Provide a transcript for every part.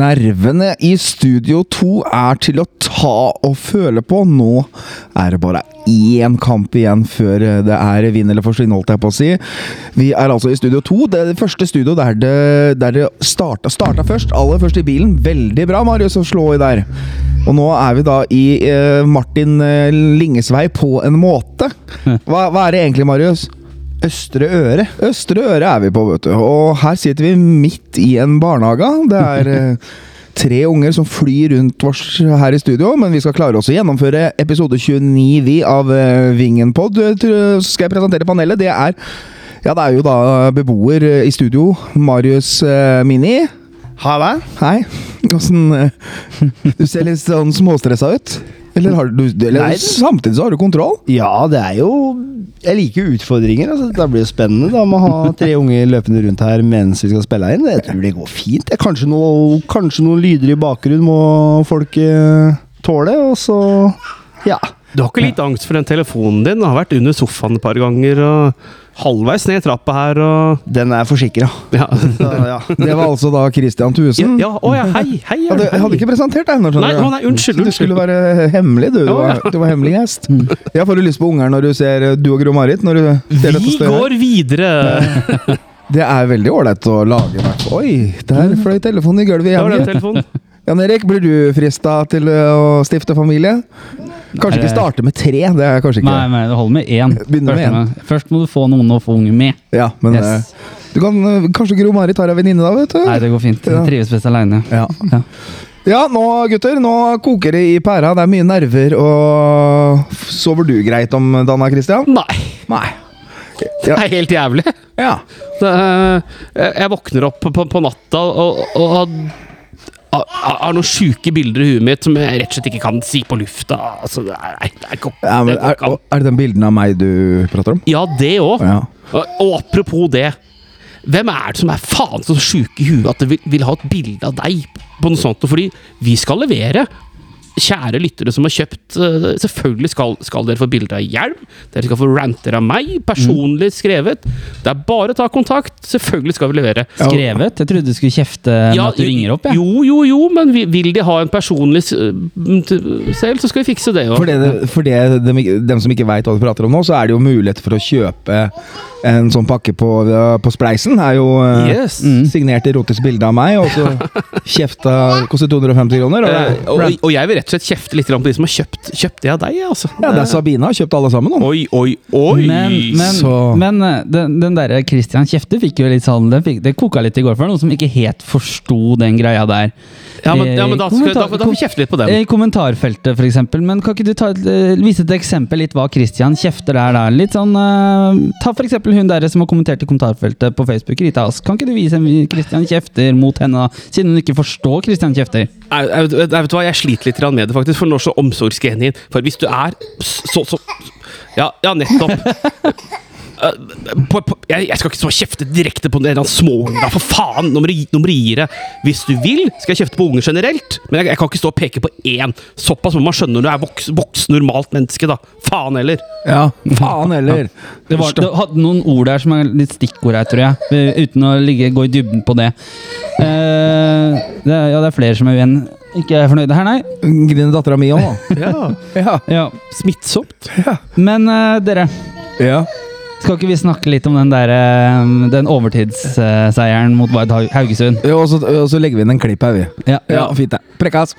Nervene i Studio 2 er til å ta og føle på. Nå er det bare én kamp igjen før det er vinn eller forsvinn, holdt jeg på å si. Vi er altså i Studio 2. Det er det første studio der det, der det starta, starta først. Aller først i bilen. Veldig bra, Marius, å slå i der. Og nå er vi da i eh, Martin eh, Linges vei på en måte. Hva, hva er det egentlig, Marius? Østre Øre. Østre Øre er vi på, vet du. Og her sitter vi midt i en barnehage. Det er eh, tre unger som flyr rundt oss her i studio, men vi skal klare oss å gjennomføre episode 29 vi av uh, Vingenpod. Så skal jeg presentere panelet. Det er ja, det er jo da beboer eh, i studio. Marius eh, Mini. Halla. Hei. Åssen eh, Du ser litt sånn småstressa ut. Eller, har du, eller Nei. samtidig så har du kontroll? Ja, det er jo Jeg liker utfordringer. Altså, det blir jo spennende da med å ha tre unge løpende rundt her mens vi skal spille inn. Jeg tror det går fint. Det er kanskje, noe, kanskje noen lyder i bakgrunnen må folk eh, tåle, og så Ja. Du har ikke litt angst for den telefonen din? Du har vært under sofaen et par ganger og halvveis ned trappa her og Den er forsikra. Ja. Ja. Det var altså da Christian Thusen. ja, å ja, hei, hei. Ja, jeg hadde ikke presentert deg ennå. Nei, å nei, unnskyld, Du skulle være hemmelig, du. Du var, du var hemmelig gjest. Ja, Får du lyst på unger når du ser eh, du og Gro-Marit? Vi går videre! Det er veldig ålreit å lage Oi, der fløy telefonen i gulvet igjen. Jan Erik, blir du frista til eh, å stifte familie? Kanskje ikke starte med tre, det er kanskje ikke Nei, nei, det holder med én. Begynner med én. først må du få noen å få unge med. Ja, men Yes. eh, du kan, eh, Kanskje Gro-Marit har ei venninne, da? vet du? Nei, det går fint. Ja. Jeg trives best aleine. Ja. Ja. ja, nå gutter, nå koker det i pæra. Det er mye nerver. og Sover du greit om Danna Christian? Nei, Nei. det er helt jævlig. Ja. Det, er- jeg jeg våkner opp på, på natta og, og har, har, noen sjuke bilder i huet mitt som jeg rett og slett ikke kan si på lufta. Altså, det er, det er, ikke- det er, an. er det den bilden av meg du prater om? Ja, det òg. Ja. Og, og apropos det. Hvem er det som er faen så sjuke i huet at det vil, vil ha et bilde av deg på noe sånt? Fordi vi skal levere. Kjære lyttere som har kjøpt eh, Selvfølgelig skal, skal dere få bilde av hjelm. Dere skal få ranter av meg, personlig skrevet. Det er bare å ta kontakt. Selvfølgelig skal vi levere. Skrevet? Jeg trodde du skulle kjefte med Ja, at du ringer opp. Ja. Jo, jo, jo, men vil de ha en personlig selv, så skal vi fikse det òg. For, det, for det, dem, de, som ikke veit hva du prater om nå, så er det jo mulighet for å kjøpe en sånn pakke på, på Spleisen. Er jo yes. mm, signert erotisk bilde av meg, og så kjefta koster 250 kroner. Og, Eh, Og, og jeg vil rett og slett kjefte litt på de som har kjøpt, kjøpt det av deg. Altså. ja, det er Sabina har kjøpt alle sammen nå. Oi, oi, oi! Men, men, Så- men eh, den, den derre Christian Kjefte fikk jo litt sånn Det, fikk, det koka litt i går for noen som ikke helt forsto den greia der. ja, men, ja, men da, skal, da, da får vi kjefte litt på dem. I kommentarfeltet, eksempel. Men kan ikke du ta, eh, vise et eksempel litt hva Christian kjefter der? da? Litt sånn, uh, Ta for eksempel hun der som har kommentert i kommentarfeltet på Facebook, Rita Ask. Kan ikke du vise en Christian Kjefter mot henne, siden hun ikke forstår Christian Kjefter? Jeg, jeg, jeg, vet hva, jeg sliter litt med det, faktisk, for nå er så omsorgsgenien For hvis du er så, så Ja, ja nettopp. Eh, på, på, jeg, jeg skal ikke stå og kjefte direkte på en småunge, for faen! Nå må du gi- nå må du gi deg. Hvis du vil, skal jeg kjefte på unger generelt, men jeg, jeg kan ikke stå og peke på én. Såpass må man skjønne når du er voks, voksen normalt menneske, da. Faen heller. Ja, faen heller. Det, var, det hadde noen ord der som er litt stikkord her, tror jeg. eh, Uten å ligge, gå i dybden på det. Uh, det er, ja, det er flere som er uenige. Ikke er fornøyde her, nei. Griner dattera mi òg, da. Ja, Ja. Ja. Smittsomt. Men uh, dere, ja. Skal ikke vi snakke litt om den der eh, Den overtidsseieren mot Vard Haugesund? Jo, Og så, og så legger vi inn en klipp her, vi. Ja. Ja, Fint, det. Prekkas.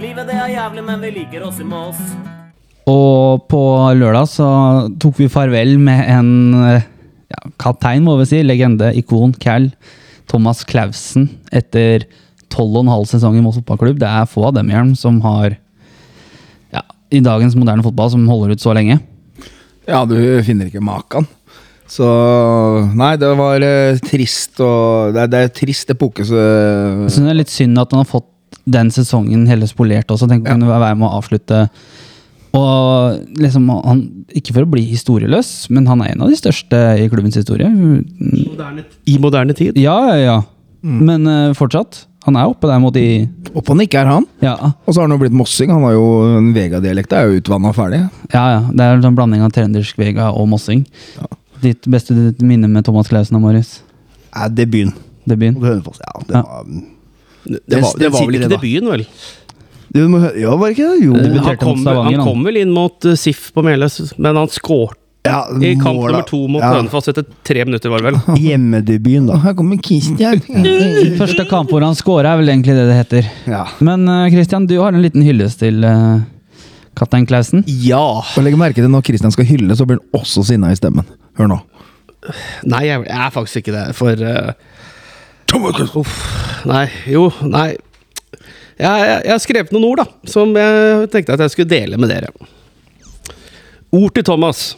Livet det er jævlig, men vi liker oss i Mås. Og på lørdag så tok vi farvel med en eh, ja, kaptein, må vi si, legende, ikon, Cal. Thomas Clausen etter tolv og en halv sesong i Moss fotballklubb. Det er få av dem igjen som har ja, i dagens moderne fotball som holder ut så lenge. Ja, du finner ikke maken. Så Nei, det var eh, trist og Det er, det er trist epoke, så Jeg synes det er litt synd at han har fått den sesongen hele spolert også. Tenk om Ja. han kunne være med å avslutte Og liksom, han, ikke for å bli historieløs, men han er en av de største i klubbens historie. I moderne, I moderne tid. Ja, ja, ja. Men eh, fortsatt. Han er oppe der mot de Oppe han ikke er han. Ja, Og så har han jo blitt mossing. Han har jo en Vega-dialekt. Det er jo utvanna ferdig. ja. ja. Det er en blanding av trøndersk vega og mossing. Ditt beste minne med Thomas Clausen og Marius? Er debuten Debuten? Ja, det Ja. var Det, det, var, det var vel ikke debuten, vel? Ja, var det ikke det? Jo. Han kom, han han. kom vel inn mot uh, SIF på Meløs, men han skårte Ja, i kamp måla- nummer to mot ja, Hønefoss etter tre minutter, var det vel? Hjemmedebuten, da. Her kommer Christian. Første kamp hvor han scora, er vel egentlig det det heter. Ja. Men eh, Christian, du har en liten hyllest til uh, kaptein Klausen. Ja. Og legg merke til når Christian skal hylle, så blir han også sinna i stemmen. Hør nå. Nei, jeg, jeg er faktisk ikke det, for uh, Uff. Nei, jo, nei. Jeg, jeg, jeg har skrevet noen ord, da, som jeg tenkte at jeg skulle dele med dere. Ord til Thomas.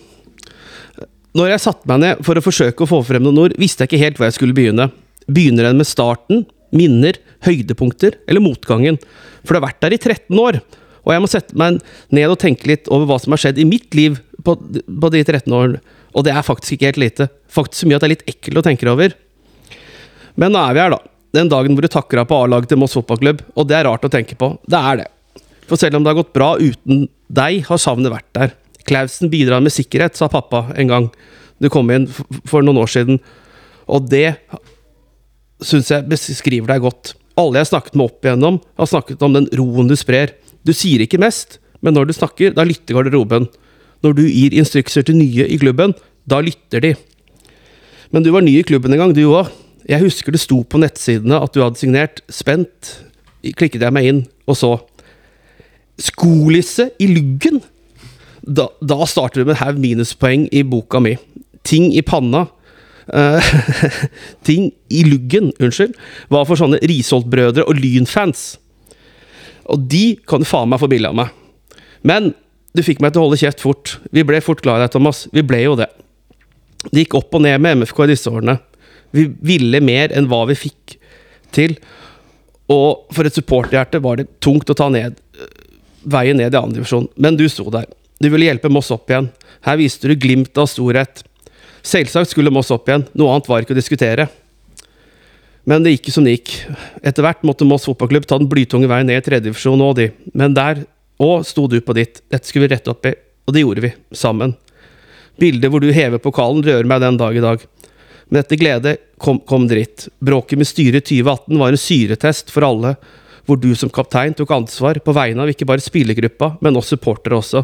Når jeg satte meg ned for å forsøke å få frem noen ord, visste jeg ikke helt hvor jeg skulle begynne. Begynner en med starten, minner, høydepunkter eller motgangen? For det har vært der i 13 år, og jeg må sette meg ned og tenke litt over hva som har skjedd i mitt liv på, de 13 årene. Og det er faktisk ikke helt lite. Faktisk så mye at det er litt ekkelt å tenke over. Men nå er vi her, da. Den dagen hvor du takker av på A-laget til Moss fotballklubb. Og det er rart å tenke på. Det er det. For selv om det har gått bra uten deg, har savnet vært der. Klausen bidrar med sikkerhet, sa pappa en gang du kom inn for noen år siden. Og det syns jeg beskriver deg godt. Alle jeg har snakket med opp igjennom, har snakket om den roen du sprer. Du sier ikke mest, men når du snakker, da lytter garderoben. Når du gir instrukser til nye i klubben, da lytter de. Men du var ny i klubben en gang, du òg. Jeg husker det sto på nettsidene at du hadde signert. Spent klikket jeg meg inn og så. Skolisse i luggen! Da, da starter du med en haug minuspoeng i boka mi. Ting i panna. Uh, ting i luggen, unnskyld, var for sånne Risholt-brødre og Lyn-fans. Og de kan du faen meg få bilde av meg. Men du fikk meg til å holde kjeft fort. Vi ble fort glad i deg, Thomas. Vi ble jo det. Det gikk opp og ned med MFK i disse årene. Vi ville mer enn hva vi fikk til. Og for et supporterhjerte var det tungt å ta ned veien ned i andre divisjon. Men du sto der. Du ville hjelpe Moss opp igjen. Her viste du glimt av storhet. Selvsagt skulle Moss opp igjen. Noe annet var ikke å diskutere. Men det gikk som det gikk. Etter hvert måtte Moss fotballklubb ta den blytunge veien ned i tredjedivisjon òg, de. Men der òg sto du på ditt. Dette skulle vi rette opp i. Og det gjorde vi. Sammen. Bildet hvor du hever pokalen, rører meg den dag i dag. Men etter glede kom, kom dritt. Bråket med styret 2018 var en syretest for alle, hvor du som kaptein tok ansvar på vegne av ikke bare spillergruppa, men oss supportere også.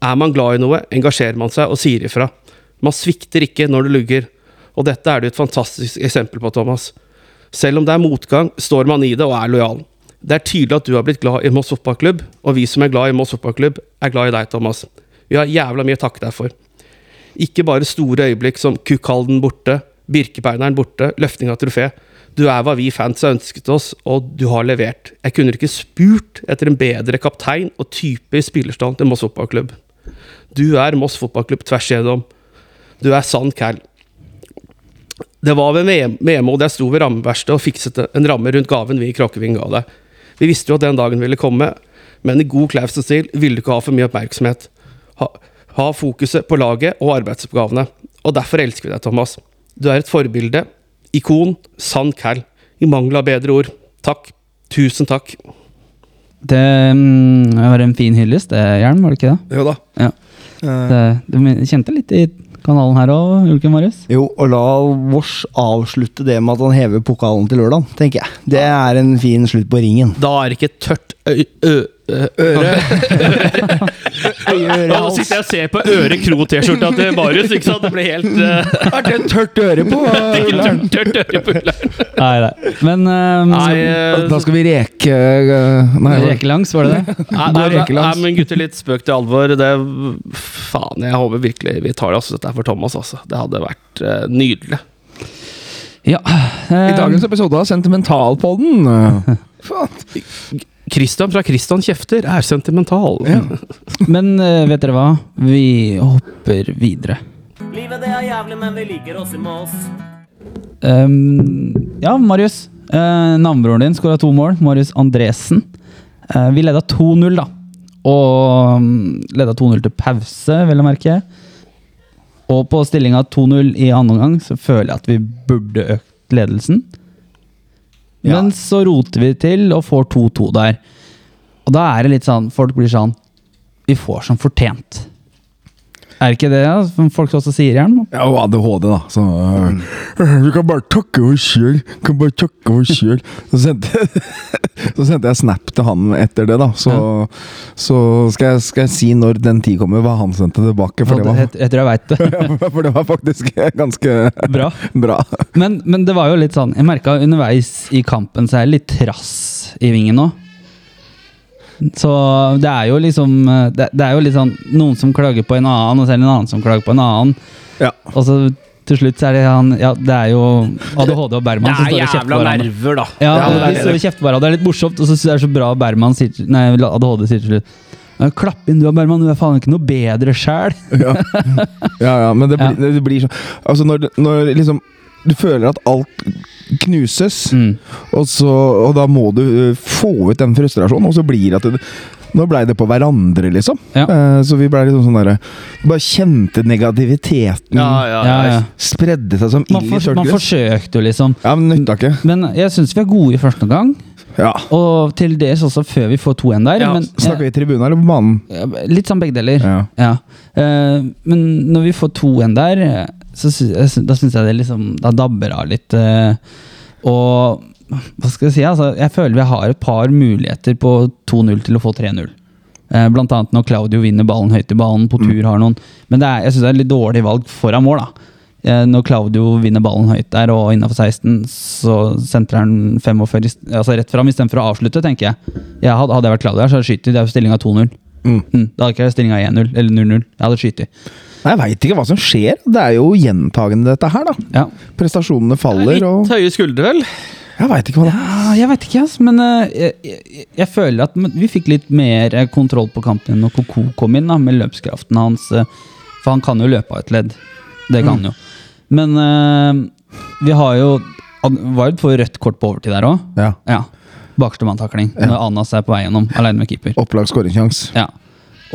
Er man glad i noe, engasjerer man seg og sier ifra. Man svikter ikke når det lugger. Og dette er du et fantastisk eksempel på, Thomas. Selv om det er motgang, står man i det og er lojal. Det er tydelig at du har blitt glad i Moss fotballklubb, og vi som er glad i Moss fotballklubb, er glad i deg, Thomas. Vi har jævla mye å takke deg for. Ikke bare store øyeblikk som Kukkhalden borte, Birkebeineren borte, løfting av trofé. Du er hva vi fans har ønsket oss, og du har levert. Jeg kunne ikke spurt etter en bedre kaptein og type i spillerstallen til Moss fotballklubb. Du er Moss fotballklubb tvers igjennom. Du er sann cal. Det var ved VM-målet jeg sto ved rammeverkstedet og fikset en ramme rundt gaven vi i Kråkeving ga deg. Vi visste jo at den dagen ville komme, men i god Klausen-stil ville du ikke ha for mye oppmerksomhet. Ha, ha fokuset på laget og arbeidsoppgavene. Og derfor elsker vi deg, Thomas. Du er et forbilde, ikon, sann cal. I mangel av bedre ord. Takk. Tusen takk. Det mm, var en fin hyllest, det, Hjelm, var det ikke det? Jo da. Ja. Det, du kjente litt i kanalen her òg, Ulken Marius? Jo, og la Vårs avslutte det med at han hever pokalen til lørdag, tenker jeg. Det er en fin slutt på ringen. Da er det ikke tørt ø... ø, ø øre. Nå sitter jeg og ser på Øre Kro-T-skjorta til Marius. ikke sant? Det ble helt uh, Er det tørt øre på? tørt, tørt øre på Ullern. Nei, nei. Men um, Nei, uh, Da skal vi reke uh, Nei, reke Rekelangs, var det det? Nei, nei, nei, nei, men gutter, litt spøk til alvor. Det, faen, jeg håper virkelig vi tar det. Altså. Dette er for Thomas, altså. Det hadde vært uh, nydelig. Ja. I dagens episode av Sentimentalpodden Faen. Christian fra Kristian Kjefter er sentimental. Ja. Men eh, vet dere hva? Vi hopper videre. Livet det er jævlig, men vi liker oss i Moss. Um, ja, Marius. Uh, Navnebroren din skåra to mål. Marius Andresen. Uh, vi leda 2-0, da. og um, leda 2-0 til pause, vel å merke. Og på stillinga 2-0 i andre omgang så føler jeg at vi burde økt ledelsen. Ja. Men så roter vi til og får 2-2 der. Og da er det litt sånn Folk blir sånn Vi får som fortjent. Er ikke det ja, som folk også sier gjerne? Ja, og ADHD, da. Så øh, Vi kan bare takke oss sjøl. Kan bare takke oss sjøl. Så, så sendte jeg snap til han etter det, da. Så, så skal, jeg, skal jeg si når den tid kommer, hva han sendte tilbake. For det var, Jeg, jeg tror jeg veit det. for det var faktisk ganske Bra. bra. Men, men det var jo litt sånn Jeg merka underveis i kampen så er det litt trass i vingen nå. Så det er jo liksom det, det er jo litt sånn noen som klager på en annen, og så er det en annen som klager på en annen. Ja. Og så til slutt så er det han Ja, det er jo ADHD og Berman som er står og kjefter på hverandre. nerver, da. Ja, det er de det. står og kjefter på hverandre. Det er litt morsomt, og så er det er så bra Berman sier Nei, ADHD sier til slutt Klapp inn du og Berman, du er faen ikke noe bedre sjæl. Ja, ja, ja men det blir, det blir sånn Altså, når, når liksom du føler at alt knuses, Mm. og, så, og da må du øh, få ut den frustrasjonen, og så blir det at det, Nå blei det på hverandre, liksom. Ja. Uh, så vi blei liksom sånn derre Bare kjente negativiteten Ja, ja, Ja, ja. spredde seg som ild i tørt man forsøkte jo liksom. Ja, men nytta ikke. Men jeg syns vi er gode i første omgang. Ja. Og til dels også før vi får 2-1 der. Ja, men, Snakker vi tribunen eller på banen? litt sånn begge deler. Ja. Ja. Eh, men når vi får 2-1 der, eh, så sy da syns jeg det liksom Da dabber av litt. eh, og hva skal jeg si? Altså, jeg føler vi har et par muligheter på 2-0 til å få 3-0. Eh, Blant annet når Claudio vinner ballen høyt i banen, på tur har noen Men det er, jeg syns det er litt dårlig valg foran mål. da Eh, Når Claudio vinner ballen høyt der og innafor 16, så sentrer han 45 i st- altså rett fram istedenfor å avslutte, tenker jeg. jeg hadde, hadde jeg vært Claudio her, så hadde jeg skutt. Det er jo stillinga 2-0. Mm. Mm, da hadde ikke stillinga 1-0 eller 0-0. Jeg hadde skutt. Nei, Jeg veit ikke hva som skjer. Det er jo gjentagende, dette her, da. Ja. Prestasjonene faller, og Litt høye skuldre, vel? Jeg veit ikke hva det er. Ja, jeg vet ikke, altså, men eh, jeg, jeg, jeg føler at vi fikk litt mer eh, kontroll på kampen når Koko kom inn, da, med løpskraften hans. eh, For han kan jo løpe av et ledd. Det kan han jo. Men uh, vi har jo Vard for rødt kort på overtid der òg. Ja. Ja. Bakerste manntakling. Når Anas er på vei gjennom, alene med keeper. Opplagt skåringssjanse. Ja.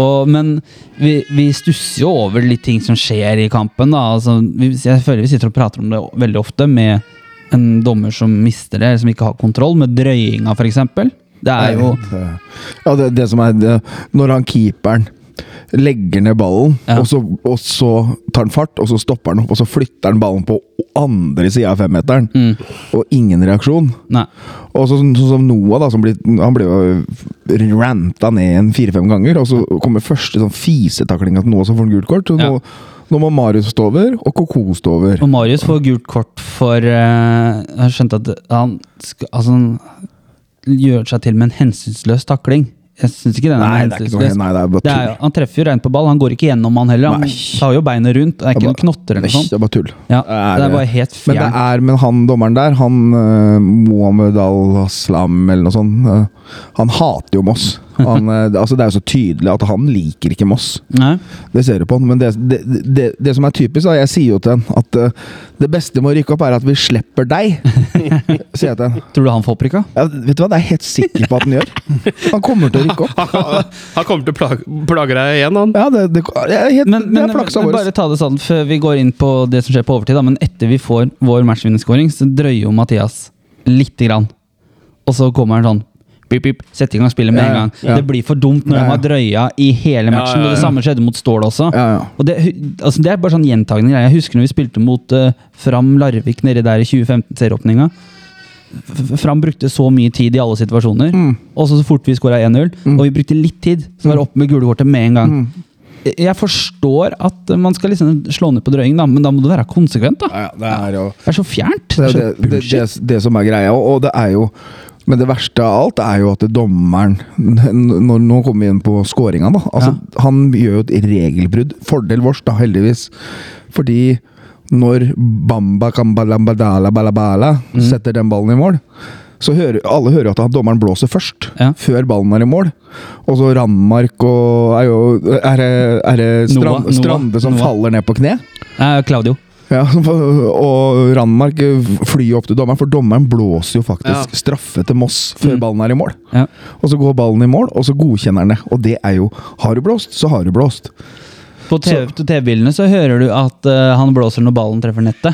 Og, men vi, vi stusser jo over litt ting som skjer i kampen. Altså, vi, jeg føler vi sitter og prater om det veldig ofte med en dommer som mister det, som ikke har kontroll, med drøyinga f.eks. Det er jo Ja, det, det som er det, Når han keeperen legger ned ballen, Ja. og, så, og så tar han fart, og så stopper han opp, og så flytter han ballen på andre sida av femmeteren, Mm. og ingen reaksjon. Nei. Og sånn som Noah, da, som blir, han ble jo ranta ned en fire-fem ganger, og så kommer første sånn fisetaklinga til Noah som får en gult kort. Så Ja. nå, nå må Marius stå over, og Koko stå over. Og Marius får gult kort for uh, Jeg har skjønt at han altså, han gjør seg til med en hensynsløs takling. Jeg syns ikke den er Nei, det er ikke noe nei, det er bare Det er, tull. han treffer jo rent på ball, han går ikke gjennom han heller. Han Nei. tar jo beinet rundt. Det er ikke noen knotter eller noe sånt. det er bare tull. Ja, Er det er bare helt Men det er men han dommeren der, han uh, Mohammed al-Aslam eller noe sånt, uh, han hater jo Moss. Han, eh, det- altså det er jo så tydelig at han liker ikke Moss. Nei. Det ser du på han. Men det, det, det, det som er typisk, da, jeg sier jo til han at uh, det beste med å rykke opp, er at vi slipper deg. sier jeg til han. Tror du han får opprykka? Ja, vet du hva, det er jeg helt sikker på at han gjør. Han kommer til å rykke opp. Han kommer til å plage, plage deg igjen, han. Ja, det, er helt, Men, det men, er men vår. bare ta det sånn før vi går inn på det som skjer på overtid. Da. Men etter vi får vår matchvinnerskåring, så drøyer jo Mathias lite grann. Og så kommer han sånn pip, pip, Sett i gang spillet med en gang. Det blir for dumt når de har drøya i hele matchen. Og det samme skjedde mot Stål også. Ja, ja. Og det, altså det er bare sånn gjentagende greier. Jeg husker når vi spilte mot uh, Fram Larvik nedi der i 2015-serieåpninga. Fram brukte så mye tid i alle situasjoner. Mm. Og så fort vi skåra 1-0, og vi brukte litt tid, så var det opp med gule kortet med en gang. Mm. Jeg- forstår at man skal liksom slå ned på drøying, da, men da må du være konsekvent. da. Ja, ja, det er jo Det er så fjernt. Det er det, det som er greia, og og det er jo Men det verste av alt er jo at dommeren Nå, nå kommer vi inn på skåringa, da. Altså, Han gjør jo et regelbrudd. Fordel vårs, da, heldigvis. Fordi når Bamba Kambalambadala Balabala Mm. setter den ballen i mål, så hører alle hører at dommeren blåser først. Ja. Før ballen er i mål. Og så Randmark og Er, jo, er det, er det Strand, Noah, Strande som Noah. faller ned på kne? Eh, Claudio. Ja, og Randmark flyr opp til dommeren, for dommeren blåser jo faktisk Ja. straffe til Moss før ballen er i mål. Ja. Og så går ballen i mål, og så godkjenner han det. Og det er jo Har du blåst, så har du blåst. På TV på TV-bildene så hører du at uh, han blåser når ballen treffer nettet.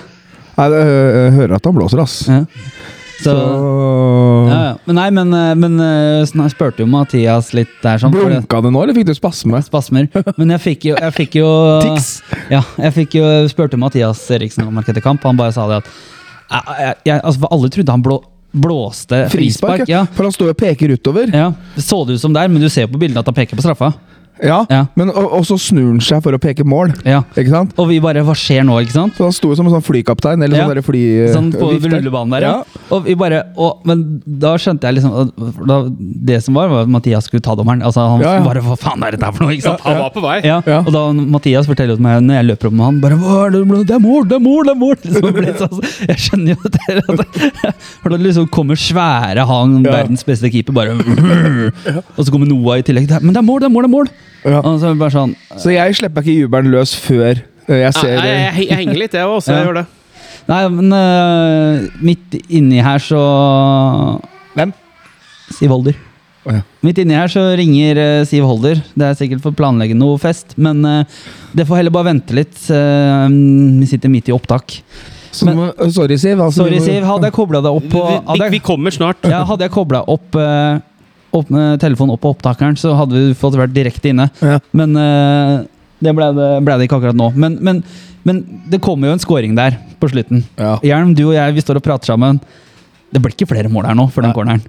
Nei, jeg hører at han blåser, ass. Ja. Så, ja, ja. Men nei, men, eh, men eh, jeg spurte jo Mathias litt der sånn. Blunka det nå, eller fikk du spasme? Spasmer. Men jeg fikk jo, jeg fikk jo Tics. Ja, jeg fikk jo spurte Mathias Eriksen om etter kamp. Han bare sa det at jeg, jeg, altså, Alle trodde han blå, blåste frispark. Ja. For han står og peker utover. ja, Det så det ut som der, men du ser på bildene at han peker på straffa. Ja, Ja. Men, og, og så snur han seg for å peke mål. Ja. Ikke sant? Og vi bare Hva skjer nå, ikke sant? Så han sto som en sånn flykaptein, eller Ja. sånn der fly... Sånn på rullebanen der, ja. Og vi bare, og, men da skjønte jeg liksom da, Det som var, var at Mathias skulle ta dommeren. Altså Han Ja, ja. bare Hva faen er dette her for noe? ikke sant? Han var på vei. Ja, Ja. Og da Mathias forteller meg når jeg løper opp med han bare Hva er det, det er mål, det er mål! det er mål liksom, sånn- Jeg skjønner jo det. At, for da liksom kommer svære han, Ja. verdens beste keeper, bare Og så kommer Noah i tillegg. Men det er mål, det er mål! det er mål Ja. Og så bare sånn Så jeg slipper ikke jubelen løs før eh, jeg ser ser jeg, jeg, jeg henger litt, jeg. Jeg Ja. gjør det. Nei, men uh, midt inni her så Hvem? Siv Holder. Oh, ja. Midt inni her så ringer uh, Siv Holder. Det er sikkert for å planlegge noe fest, men uh, det får heller bare vente litt. Uh, vi sitter midt i opptak. Så, Men- sorry, Siv. Altså, Sorry, Siv. Hadde jeg kobla det opp på Vi, hadde vi jeg, kommer snart. ja, hadde jeg kobla opp, opp telefonen opp på opptakeren, så hadde vi fått vært direkte inne. Ja. Men uh, det ble det, ble det ikke akkurat nå. Men, men, men det kommer jo en scoring der på slutten. Ja. Hjelm, du og jeg, vi står og prater sammen. Det blir ikke flere mål her nå for den corneren.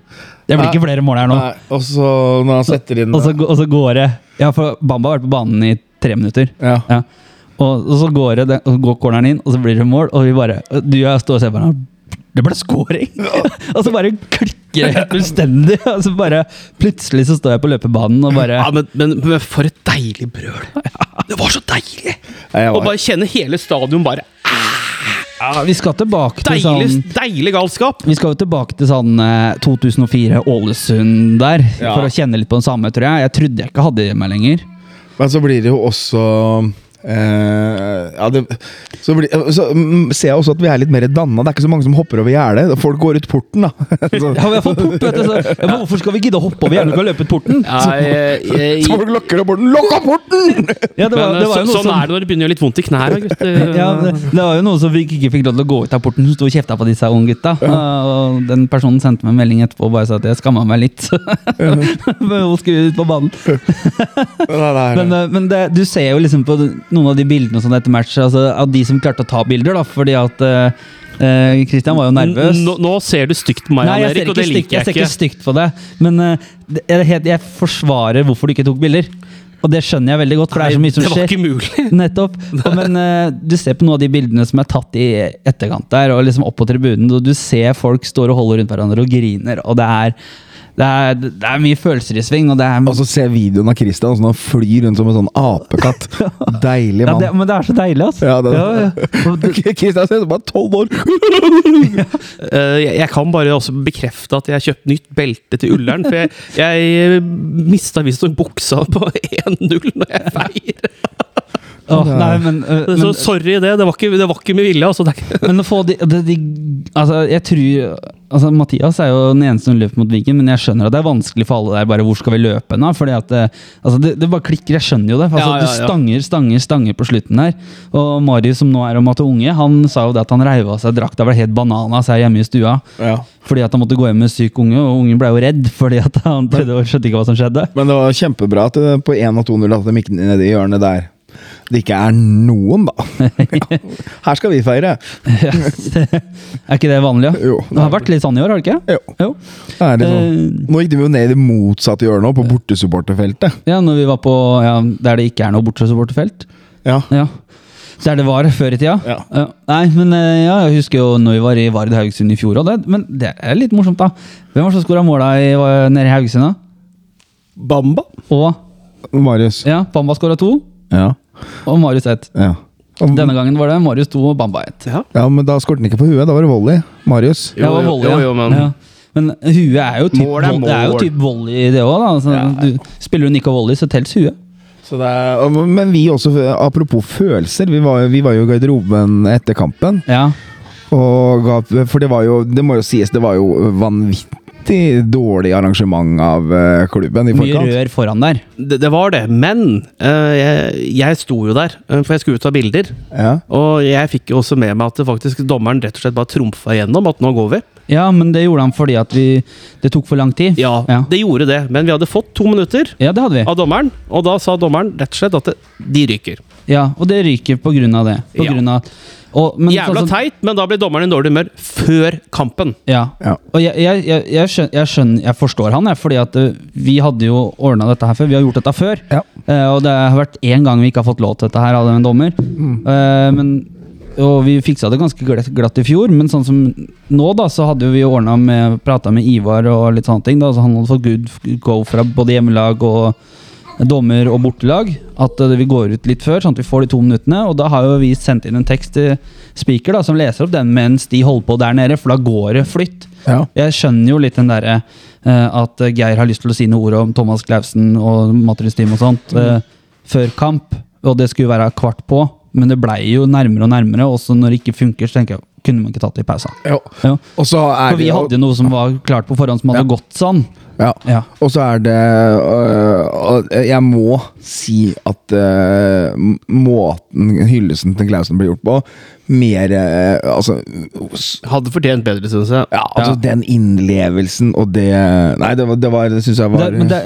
Det blir Nei. ikke flere mål her nå. Nei, og så når han setter inn Og så, og så går det Ja, for Bamba har vært på banen i tre minutter. ja. Ja. Og, og så går, det, og så går corneren inn, og så blir det mål, og vi bare Du og jeg står og ser på hverandre. Det ble scoring! og så bare klikker det helt fullstendig. Og så bare Plutselig så står jeg på løpebanen og bare Ja, men, men, men for et deilig brøl. Det var så deilig! Å var, bare kjenne hele stadion bare ja, Vi skal tilbake til Deilig, sånn deilig galskap! Vi skal jo tilbake til sånn eh, 2004 Ålesund der, Ja. for å kjenne litt på den samme, tror jeg. Jeg trodde jeg ikke hadde det med lenger. men så blir det jo også eh, ja, det, så, bli, så mm, ser jeg også at vi er litt mer danna. Det er ikke så mange som hopper over gjerdet. Folk går ut porten, da. så, Ja, vi har fått port, vet du, så, ja, men Hvorfor skal vi gidde å hoppe over gjerdet når vi har løpt porten? Ja, jeg, jeg, så folk lukker opp porten. Lukk opp porten! Ja, det var, men det var så, jo noe sånn som er det når det begynner å gjøre litt vondt i knærne, ja, det, det var jo noe som vi ikke fikk lov til å gå ut av porten, som sto og kjefta på disse unge gutta. Og den personen sendte meg en melding etterpå og bare sa at jeg skamma meg litt. Men hun skulle ut på banen. Men, eh, men det, du ser jo liksom på noen av de bildene sånn etter match, altså, av de som klarte å ta bilder, da, fordi at eh, Christian var jo nervøs. Nå, nå ser du stygt på meg, Nei, jeg Erik, og det liker jeg ikke. jeg ser ikke. stygt på det, men uh, er jeg forsvarer hvorfor du ikke tok bilder. Og det skjønner jeg veldig godt, for det er så mye som skjer. det var ikke mulig. Nettopp. Og, men uh, du ser på noen av de bildene som er tatt i etterkant der, og liksom opp på tribunen, og du ser folk står og holder rundt hverandre og griner, og det er, det er, det er mye følelser i sving, og det er Og så ser jeg videoen av Christian sånn han flyr rundt som en sånn apekatt. Deilig ja, mann. det, Men det er så deilig, altså. Ja, det- ja. Og Christian ser ut som bare tolv år! Eh, jeg, jeg kan bare også bekrefte at jeg har kjøpt nytt belte til Ullern. For jeg, jeg mista visstnok buksa på 1-0 når jeg feirer. Åh, nei, men, eh, Så men, sorry det. Det var ikke, det var ikke med vilje. Altså, men å få de, de, de Altså, jeg tror Altså, Mathias er jo den eneste som løper mot Viken, men jeg skjønner at det er vanskelig for alle der. bare Hvor skal vi løpe nå? Fordi at det, altså, det, det bare klikker. Jeg skjønner jo det. Altså, Ja, ja, Du stanger, stanger, stanger på slutten her. Og Marius, som nå er om at unge, han sa jo det at han reiv av seg drakta, ble helt bananas her hjemme i stua. Ja. Fordi at han måtte gå hjem med syk unge, og ungen ble jo redd fordi at han prøvde å skjønte ikke hva som skjedde. Men det var kjempebra at det, på 1 og 2-0 at de gikk ned i hjørnet der. Det ikke er noen, da. Ja. Her skal vi feire. er ikke det vanlig? Ja? Jo. Det har vært litt sånn i år, har det ikke? Jo. Jo. Det er litt sånn. Eh, Nå gikk de jo ned i det motsatte hjørnet, nå, på bortesupporterfeltet. ja, når vi var på ja, der det ikke er noe bortesupporterfelt. Ja. Ja. Der det var før i tida. Ja. Nei, men eh, ja, jeg husker jo når vi var i Vard Haugesund i fjor. Og det, men det er litt morsomt, da. Hvem var det som skåra måla i, nede i Haugesund? da? Bamba. Og Marius. ja, Bamba skåra to, Ja. Og Marius ett. ja. Og- Denne gangen var det Marius to og Bamba ett. Ja. Ja, men da skåret han ikke på huet. Da var det volley. Marius. Jo, Det var jo, volley, jo, jo, men- ja. Men huet er jo typ, Mål er volley- det er jo typ volley, det òg. Ja. Du, spiller du ikke volley, så telles huet. Så det er, men vi også, apropos følelser, vi var, vi var jo i garderoben etter kampen. Ja. Og for det var jo, det må jo sies, det var jo vanvittig dårlig arrangement av eh, klubben i Mye rør foran der. Det, det var det, men uh, jeg, jeg sto jo der, eh, for jeg skulle ut av bilder. Ja. Og jeg fikk jo også med meg at faktisk dommeren rett og slett bare trumfa igjennom at nå går vi. Ja, men det gjorde han fordi at vi Det tok for lang tid. Ja, Ja, det gjorde det, men vi hadde fått to minutter ja det hadde vi. av dommeren, og da sa dommeren rett og slett at det, de ryker. Ja, Og det ryker på grunn av det. På Ja. grunn av, og, men Jævla sånn teit, men da blir dommeren i dårlig humør før kampen. Ja. Ja. Og jeg, jeg, jeg, jeg, skjønner, jeg skjønner Jeg forstår han, jeg, fordi at eh, vi hadde jo ordna dette her før. Vi har gjort dette før. Ja. Eh, og det har vært én gang vi ikke har fått lov til dette her av en dommer. Eh, men, og vi fiksa det ganske glatt, glatt i fjor, men sånn som nå, da, så hadde vi ordna med Prata med Ivar og litt sånne ting. Da, så han hadde fått good go fra både hjemmelag og dommer og bortelag. At eh, vi går ut litt før, sånn at vi får de to minuttene. Og da har jo vi sendt inn en tekst til speaker da, som leser opp den mens de holder på der nede, for da går det flytt. Ja. Jeg skjønner jo litt den derre eh, at Geir har lyst til å si noen ord om Thomas Clausen og Matris Team og sånt eh, før kamp, og det skulle være kvart på, men det blei jo nærmere og nærmere, også når det ikke funker, så tenker jeg kunne man ikke tatt det i pausa. Ja. Ja. Og så er For vi det hadde jo noe som var klart på forhånd som hadde Ja. gått sånn. Ja. Ja. Og så er det øh, Jeg må si at øh, måten hyllesten til Klausen ble gjort på, mer øh, Altså Hadde fortjent bedre, syns jeg. ja, altså Den innlevelsen og det Nei, det, var, det, var, det syns jeg var Det, det,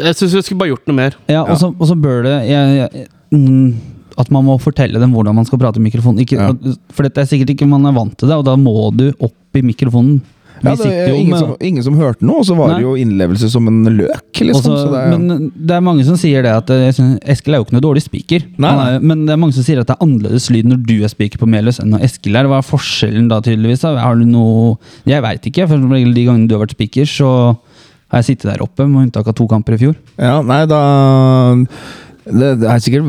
jeg syns vi skulle bare gjort noe mer. ja, og så- og så bør det jeg, jeg, mm, At man må fortelle dem hvordan man skal prate i mikrofonen. Ikke, Ja. For dette er sikkert ikke man er vant til det, og da må du opp i mikrofonen. Ja, det er ingen, som, ingen som hørte noe, og så var Nei. det jo innlevelse som en løk. Liksom, Også, så det, er- men det er mange som sier det at eh, synes, Eskil er jo ikke noe dårlig speaker. Nei, Han er, men det er mange som sier at det er annerledes lyd når du er speaker på Meløs enn når Eskil er. Hva er forskjellen da, tydeligvis? da? Har du noe Jeg veit ikke. For de gangene du har vært speaker, så har jeg sittet der oppe, med unntak av to kamper i fjor. ja, nei, da det, det er sikkert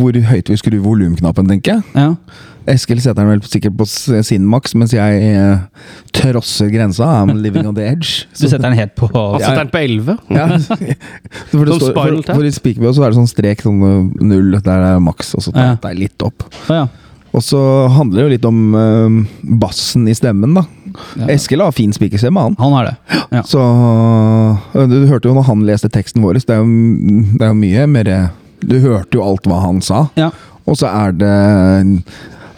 hvor høyt vi skrur volumknappen, tenker jeg. Ja. Eskil setter den vel sikkert på sin maks, mens jeg eh, trosser grensa. I'm living on the edge. Du setter den helt på Han setter den på 11. Ja. For, det står, for, for i Speakerbell så er det sånn strek, sånn uh, null, der er maks, og så tar jeg litt opp. Ja. Og så handler det jo litt om uh, bassen i stemmen, da. Ja. Eskil har fin spikerstemme, han. Han har det. Ja. Så uh, Du hørte jo når han leste teksten vår, det er jo, det er jo mye mer Du hørte jo alt hva han sa. Ja. Og så er det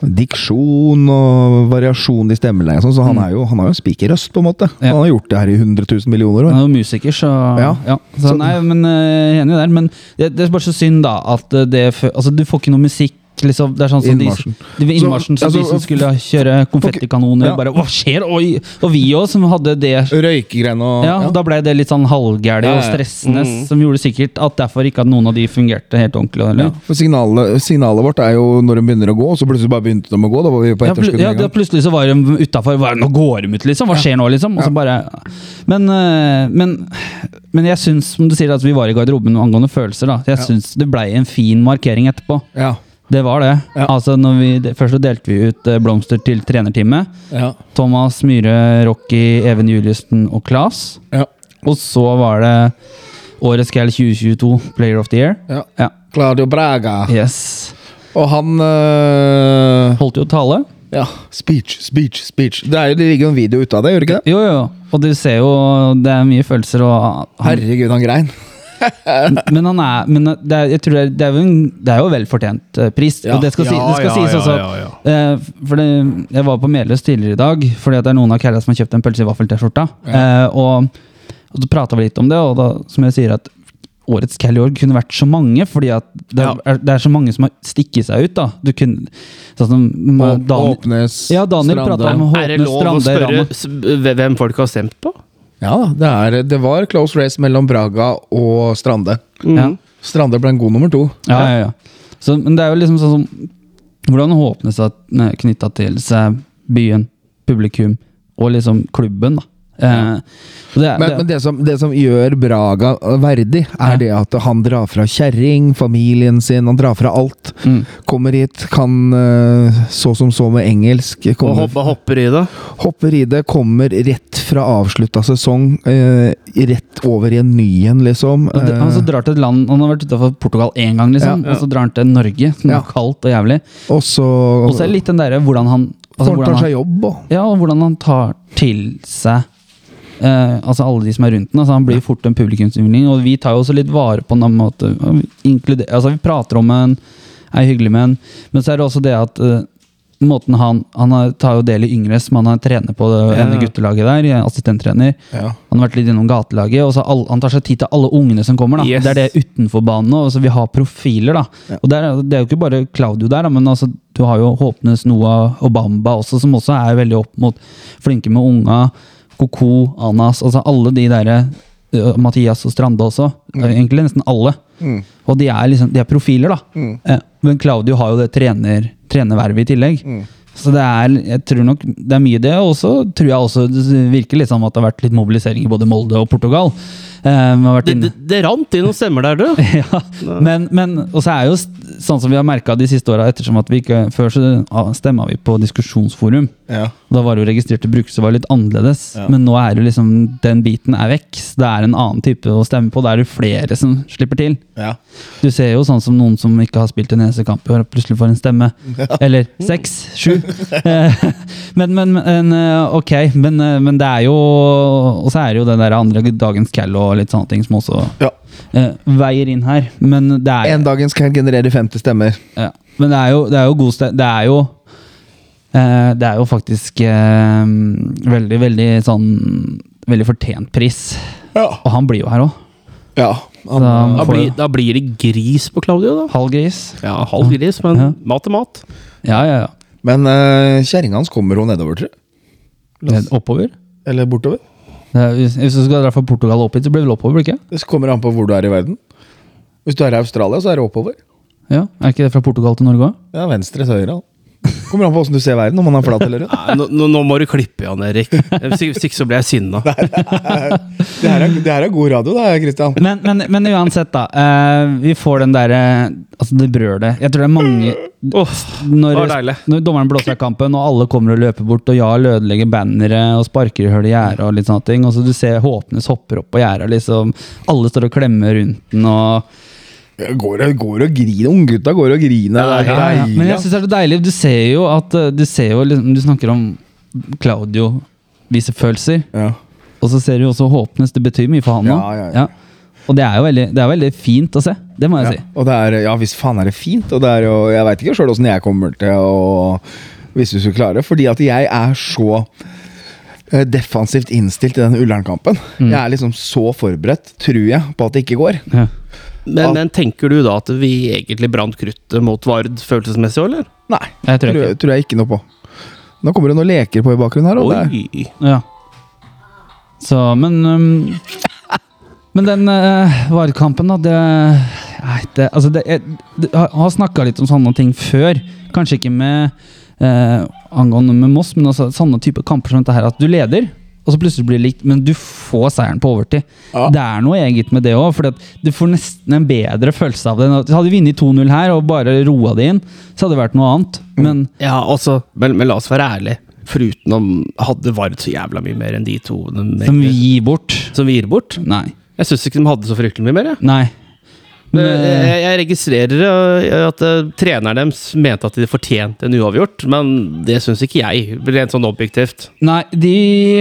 diksjon og variasjon i stemmeleie sånn, så han, er jo, han har jo spikerrøst, på en måte. Mm. Ja. Han har gjort det her i 100 000 millioner Han er jo musiker, så ja. Ja. Så, Så- nei, men eh, enig der. Men det, det er bare så synd, da, at eh, det Altså, du får ikke noe musikk. Liksom, det er sånn som de, Innmarsjen. de ved innmarsjen, så, Så, de altså, som skulle kjøre konfettikanoner, Ja. bare Hva skjer? Oi! Og vi òg, som hadde det Røykegreiene og ja, Da ble det litt sånn halvgæli og stressende, Mm. som gjorde sikkert at derfor ikke at noen av de fungerte helt ordentlig. Eller? Ja, for signalet, signalet vårt er jo når de begynner å gå, og så plutselig bare begynte de å gå. Da var vi på Ja, pl etterskudd ja, en gang. plutselig så var de utafor. Nå går de ut, liksom! Hva skjer nå, liksom? Og så bare Men, eh, men, men jeg syns, som du sier, at vi var i garderoben angående følelser. da Jeg syns det blei en fin markering etterpå. Ja. Det var det. Ja. Altså vi, Først så delte vi ut eh, blomster til trenerteamet. Ja. Thomas Myhre, Rocky, Even Juliussen og Claes. Ja. Og så var det Årets Gal 2022 Player of the Year. ja. Ja. Claudio Braga. Yes. Og han øh, Holdt jo tale. Ja. Speech, speech, speech. Det, jo, det ligger jo en video ute av det, gjør det ikke det? Jo, jo. Og du ser jo Det er mye følelser og han, Herregud, han grein. Men han er Men det er, jeg tror det er, det er jo en Det er jo velfortjent eh, pris. Ja. Og det skal, si, det skal ja, sies ja, også ja, ja. eh, For det, Jeg var på Meløs tidligere i dag, fordi at det er noen av kærlighetene som har kjøpt en pølse i vaffel-T-skjorta. Eh, og, og så prata vi litt om det, og da, som jeg sier at Årets Cal i år kunne vært så mange, fordi at det, Ja. er, det er så mange som har stikket seg ut. da Du kunne Sånn som Daniel, Åpnes, ja, Daniel Strande. Om Håpnes, Er det lov å spørre Rama. hvem folk har stemt på? Ja, det, er, det var close race mellom Braga og Strande. Ja. Strande ble en god nummer to. Ja, ja, ja. Så, men det er jo liksom sånn som Hvordan Håpnes det knytta til seg byen, publikum og liksom klubben. da Eh, det, Men, det, men det, som, det som gjør Braga verdig, er Ja. det at han drar fra kjerring, familien sin, han drar fra alt. Mm. Kommer hit, kan eh, så som så med engelsk. Og Kommer, hopper, hopper i det. hopper i det, kommer rett fra avslutta sesong, eh, rett over i en ny en, liksom. han så Eh, drar til et land Han har vært utafor Portugal én gang, liksom, Ja. og så drar han til Norge, som Ja. er kaldt og jævlig. og så er det litt den derre hvordan han altså, hvordan han han, seg jobb, og Ja, og hvordan han tar til seg eh, altså alle de som er rundt den. Altså han blir fort en publikumsyndling, og vi tar jo også litt vare på den måten. Altså vi prater om en, er hyggelig med en, men så er det også det at eh, måten han Han tar jo del i Yngres, men han er trener på det Ja. guttelaget der, er assistenttrener. ja. Han har vært litt innom gatelaget, og så all, han tar seg tid til alle ungene som kommer. da. Yes. Det er det utenfor banen. Altså, vi har profiler, da. Og der, er- Det er jo ikke bare Claudio der, da, men altså, du har jo Håpnes, Noah og Bamba også, som også er veldig opp mot flinke med unga. Koko, Anas, altså alle de derre Mathias og Strande også. Egentlig nesten alle. Mm. Og de er liksom, de er profiler, da. Mm. Eh, men Claudio har jo det trener, trenervervet i tillegg. Mm. Så det er, jeg tror nok det er mye det, og så tror jeg også det virker litt som at det har vært litt mobilisering i både Molde og Portugal. Eh, vært Det, inne. det, det rant inn noen stemmer der, du. ja, men, men og så er jo sånn som vi har merka de siste åra, ettersom at vi ikke Før så stemma vi på diskusjonsforum. Ja. Da var det jo registrerte brukere som var litt annerledes. Ja. Men nå er det liksom den biten er vekk. Det er en annen type å stemme på. Da er det flere som slipper til. Ja. Du ser jo sånn som noen som ikke har spilt en eneste kamp i år, plutselig får en stemme. Eller seks, sju. Men, men, men eh, ok, men, eh, men det er jo Og så er det jo den der andre dagens cal og litt sånne ting som også Ja. eh, veier inn her. Men det er, En dagens kan generere 50 stemmer. ja. men det er jo, det er jo god sted... Det er jo eh, Det er jo faktisk eh, veldig, veldig sånn Veldig fortjent pris. Ja. Og han blir jo her òg. ja. Han, Da- Da blir, da blir det gris på Claudio, da. Halv gris. Ja, halv gris, men Ja. mat er mat. Ja, ja, ja. men uh, kjerringa hans kommer hun nedover, tror jeg? Er Oppover. Eller bortover? Hvis, hvis du skal dra fra Portugal opp hit, så blir det vel oppover, blir det ikke? Det kommer an på hvor du er i verden. Hvis du er i Australia, så er det oppover. Ja, Er ikke det fra Portugal til Norge òg? Ja, venstre til høyre. Kommer an på åssen du ser verden, om man er flat eller rund. Nei, nå, nå, må du klippe, Jan Erik. Hvis ikke- så blir jeg sinna. Det her er, det her er god radio, da, Kristian. Men, men, men uansett, da. eh, vi får den derre Altså, det brølet. Jeg tror det er mange oh, når, det var når dommeren blåser av kampen, og alle kommer og løper bort, og Jarl ødelegger bannere og sparker i hull i gjerdet og litt sånne ting, og så du ser Håpnes hopper opp på gjerdet, liksom. Alle står og klemmer rundt den, og Går og, går og griner. Unggutta går og griner. Er Ja, ja. Men jeg synes det er så deilig. Du ser jo at eh, Du ser jo liksom, Du snakker om Claudio viser følelser, Ja. og så ser du også Håpnes. Det betyr mye for han nå. Ja, ja, ja. Og det er jo veldig, det er veldig fint å se. Det må jeg Ja. si. Og det er, ja, hvis faen er det fint. Og det er jo, jeg veit ikke sjøl åssen jeg kommer til å Hvis vi skulle klare. Fordi at jeg er så eh, defensivt innstilt i den Ullern-kampen. Mm. Jeg er liksom så forberedt, tror jeg, på at det ikke går. Ja. Men, men tenker du da at vi egentlig brant kruttet mot Vard følelsesmessig òg, eller? Nei, det tror tror, tror jeg ikke noe på. Nå kommer det noen leker på i bakgrunnen her. Og det er, Oi! Ja. Så, men um, Men den uh, Vard-kampen, da, det Nei, det Altså, det, jeg, det, jeg har snakka litt om sånne ting før. Kanskje ikke med uh, angående med Moss, men altså sånne type kamper som dette her, at du leder. Og så plutselig blir det likt, men du får seieren på overtid. Ja. Det er noe eget med det òg, for du får nesten en bedre følelse av det. Hadde vi vunnet 2-0 her og bare roa det inn, så hadde det vært noe annet. Men Ja, også, men, men la oss være ærlige. Foruten om hadde Vard så jævla mye mer enn de to som vi gir bort. som vi gir bort. Nei. Jeg syns ikke de hadde så fryktelig mye mer. Ja. Nei. Jeg, jeg registrerer uh, at uh, treneren deres mente at de fortjente en uavgjort, men det syns ikke jeg, rent sånn objektivt. Nei, de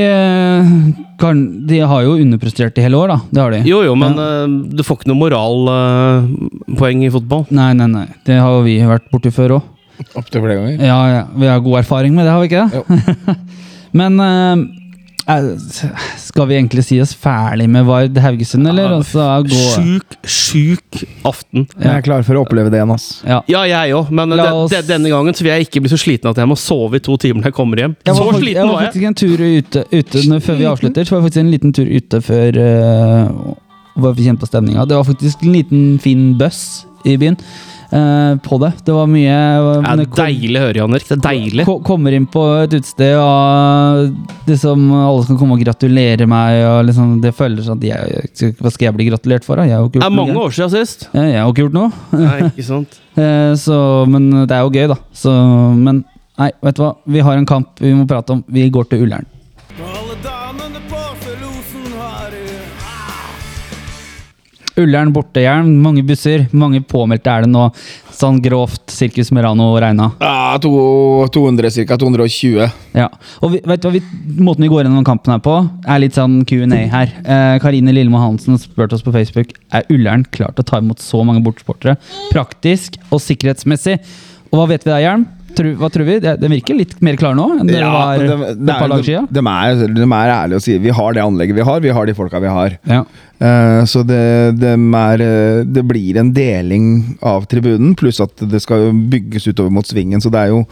eh, kan, De har jo underprestert i hele år, da. Det har de. Jo jo, men ja. du får ikke noe moralpoeng i fotball. Nei, nei, nei. Det har jo vi vært borti før òg. Opptil flere ganger. Ja, ja. Vi har god erfaring med det, har vi ikke det? Men eh, eh, skal vi egentlig si oss ferdig med Vard Haugesund, eller? Og så gå Sjuk, sjuk aften. Jeg er klar for å oppleve det igjen, ass. ja. Ja, jeg òg, men oss- de, denne gangen så vil jeg ikke bli så sliten at jeg må sove i to timer når jeg kommer hjem. Jeg så var, jeg var var jeg. faktisk en tur ute, ute Før vi avslutter, så var jeg faktisk en liten tur ute før uh, var vi å på stemninga. Det var faktisk en liten fin buss i byen. Eh, på det. Det var mye Ja, det kom- deilig å høre, Jan Erik. Det er deilig. Ko- Kommer inn på et utested, og liksom alle skal komme og gratulere meg. Og liksom, det føles at jeg, Hva skal jeg bli gratulert for? da? Det er mange noe. år siden sist. Ja, jeg har ikke gjort noe. Nei, ikke sant? Eh, Så, men det er jo gøy, da. Så, men nei, vet du hva? Vi har en kamp vi må prate om. Vi går til Ullern. Ullern bortehjelm, mange busser. Mange påmeldte er det nå. Sånn grovt Sirkus Merano regna. Ja, to, 200 ca. 220. Ja. Og vi, vet du hva, vi, Måten vi går gjennom kampen her på, er litt sånn Q&A her. Eh, Karine Lillemo Hansen spurte oss på Facebook Er Ullern klar til å ta imot så mange bortesportere. Praktisk og sikkerhetsmessig. Og hva vet vi da, Jern? Tror, hva tror vi? Den det virker litt mer klar nå enn det var de, de, et par dager siden. de, er, de er ærlige og sier vi har det anlegget vi har, vi har de folka vi har. Ja. Uh, så det, er, eh, det blir en deling av tribunen, pluss at det skal bygges utover mot svingen. Så det er jo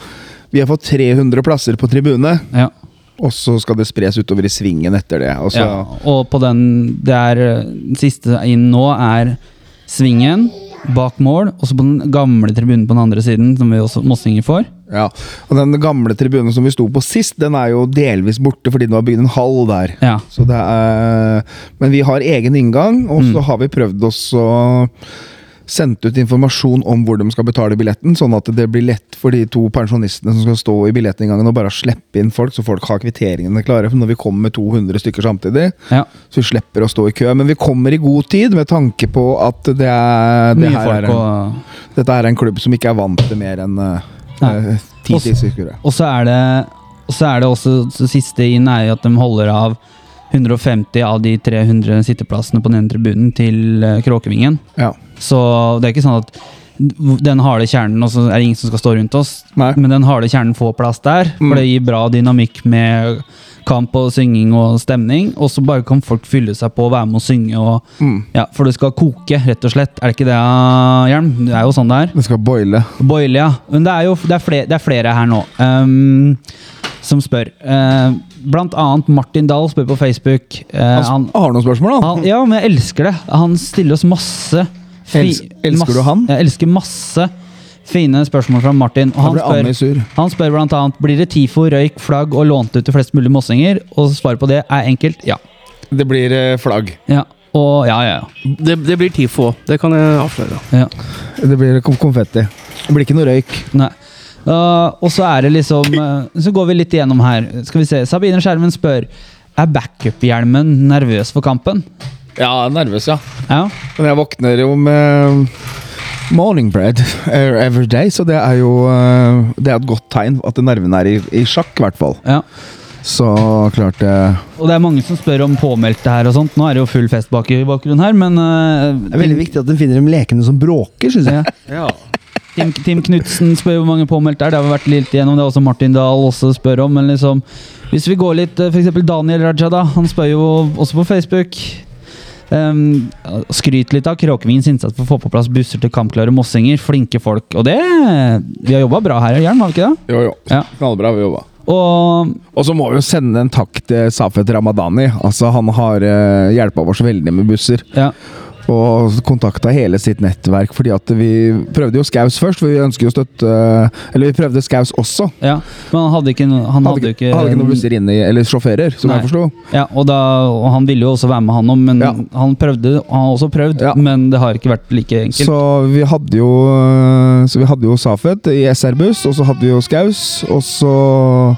Vi har fått 300 plasser på tribunet ja. og så skal det spres utover i svingen etter det. Og ja. Og på den Det er eh, siste inn nå er svingen bak mål, og så på den gamle tribunen på den andre siden, som vi også mossinger får. Ja. Og den gamle tribunen som vi sto på sist, den er jo delvis borte fordi det var bygd en hall der. Ja. Så det er, men vi har egen inngang, og så har vi prøvd oss å sendt ut informasjon om hvor de skal betale billetten, sånn at det blir lett for de to pensjonistene som skal stå i billettinngangen og bare slippe inn folk, så folk har kvitteringene klare for når vi kommer med 200 stykker samtidig. ja. Så vi slipper å stå i kø. Men vi kommer i god tid med tanke på at det er, det her er en, dette er en klubb som ikke er vant til mer enn Nei. Og så er det og så er det også så siste inn er at de holder av 150 av de 300 sitteplassene på den ene tribunen til eh, Kråkevingen. Ja. Så det er ikke sånn at den harde kjernen, og så er det ingen som skal stå rundt oss. Nei. Men den harde kjernen får plass der, Mm. for det gir bra dynamikk med kamp og synging og stemning. Og så bare kan folk fylle seg på og være med og synge. Og, Mm. ja, for det skal koke, rett og slett. Er det ikke det, Hjelm? Det er jo sånn det er. Det skal boile. Boile, ja. Men det er jo det er flere, det er flere her nå um, som spør. Uh, blant annet Martin Dahl spør på Facebook. Uh, han, Han har noen spørsmål, da? han, ja, men jeg elsker det. Han stiller oss masse Els- elsker du han? Jeg elsker masse fine spørsmål fra Martin. Og han spør, han spør blant annet blir det TIFO, røyk, flagg og lånt ut til flest mulig mossinger. Og svaret på det er enkelt ja. Det blir eh, flagg. ja. Og ja, ja, ja. Det, det blir TIFO. Det kan jeg avsløre. ja. Det blir konfetti. Det blir ikke noe røyk. Nei. Uh, og så er det liksom uh, Så går vi litt igjennom her. Skal vi se. Sabine Skjermen spør Er backup-hjelmen nervøs for kampen. Ja, nervøs, ja. Ja. Men jeg våkner jo med morning bread every day, så det er jo eh, Det er et godt tegn at nervene er i, i sjakk, i hvert fall. ja. Så klart det Og det er mange som spør om påmeldte her og sånt. Nå er det jo full fest bak i bakgrunnen her, men uh, Det er veldig viktig at en finner dem lekende som bråker, syns jeg. Ja. Tim, Tim Knutsen spør hvor mange påmeldte er. Det har vi vært litt igjennom. Det er også Martin Dahl også spør om. Men liksom, hvis vi går litt F.eks. Daniel Raja, da. Han spør jo også på Facebook. Um, skryt litt av Kråkevings innsats for å få på plass busser til kampklare mossinger. Flinke folk. Og det Vi har jobba bra her Jern, har vi ikke det? Jo, jo. Ja. Knallbra vi jobba. Og Og så må vi jo sende en takk til Safet Ramadani. Altså, han har uh, hjelpa oss veldig med busser. ja. Og kontakta hele sitt nettverk, fordi at vi prøvde jo Skaus først. For vi ønsker jo støtte Eller vi prøvde Skaus også. ja. Men han hadde ikke Han Hadde hadde ikke, hadde ikke noen busser inne Eller sjåfører, som Nei. jeg forsto. Ja, og, da, og han ville jo også være med, han òg, men Ja. han prøvde Han har også prøvd, Ja. men det har ikke vært like enkelt. Så vi hadde jo Så vi hadde jo Safet i SR-buss, og så hadde vi jo Skaus, og så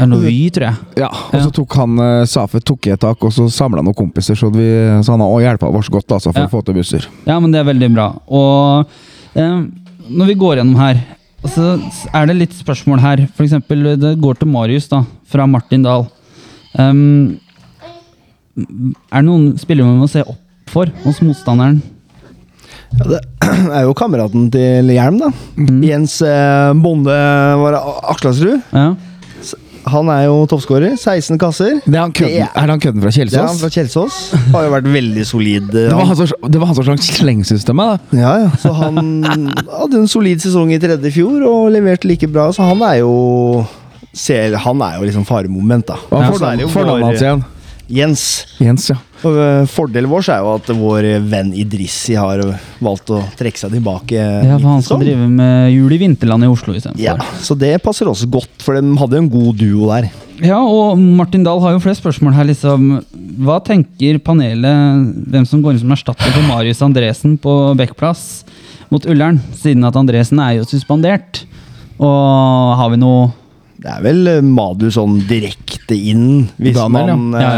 Det er noe Vy, tror jeg. Ja, og Ja. så tok han øh, Safet tok i et tak, og så samla noen kompiser, så, vi, så han har hjelpa oss godt altså, for Ja. å få til busser. Ja, men det er veldig bra. Og eh, når vi går gjennom her, så er det litt spørsmål her. For eksempel, det går til Marius, da, fra Martin Dahl. Um, er det noen spillere man må se opp for hos motstanderen? Ja, det er jo kameraten til Hjelm, da. Mm. Jens eh, Bonde Akslasrud. Ja. Han er jo toppskårer. 16 kasser. Det er, han kødden, Det er- er det han kødden fra Kjelsås? Det er han fra Kjelsås. Har jo vært veldig solid. eh, Det var han- som, det var han som slang slengsystemet, da. Ja, ja. Så han hadde en solid sesong i tredje i fjor og leverte like bra, så han er jo ser, Han er jo liksom faremoment, da. Hva Ja, er fornavnet hans igjen? Jens. Jens, ja. Og, eh, Fordelen vår er jo at vår venn Idrissi har valgt å trekke seg tilbake. Ja, for han skal drive med jul i vinterland i Oslo istedenfor. Ja, så det passer også godt, for de hadde en god duo der. Ja, og Martin Dahl har jo flere spørsmål her, liksom. Hva tenker panelet hvem som går inn som erstatter for Marius Andresen på Bekkplass mot Ullern? Siden at Andresen er jo suspendert. Og har vi noe Det er vel eh, Madu sånn direkte inn, hvis Daniel, ja. man Ja,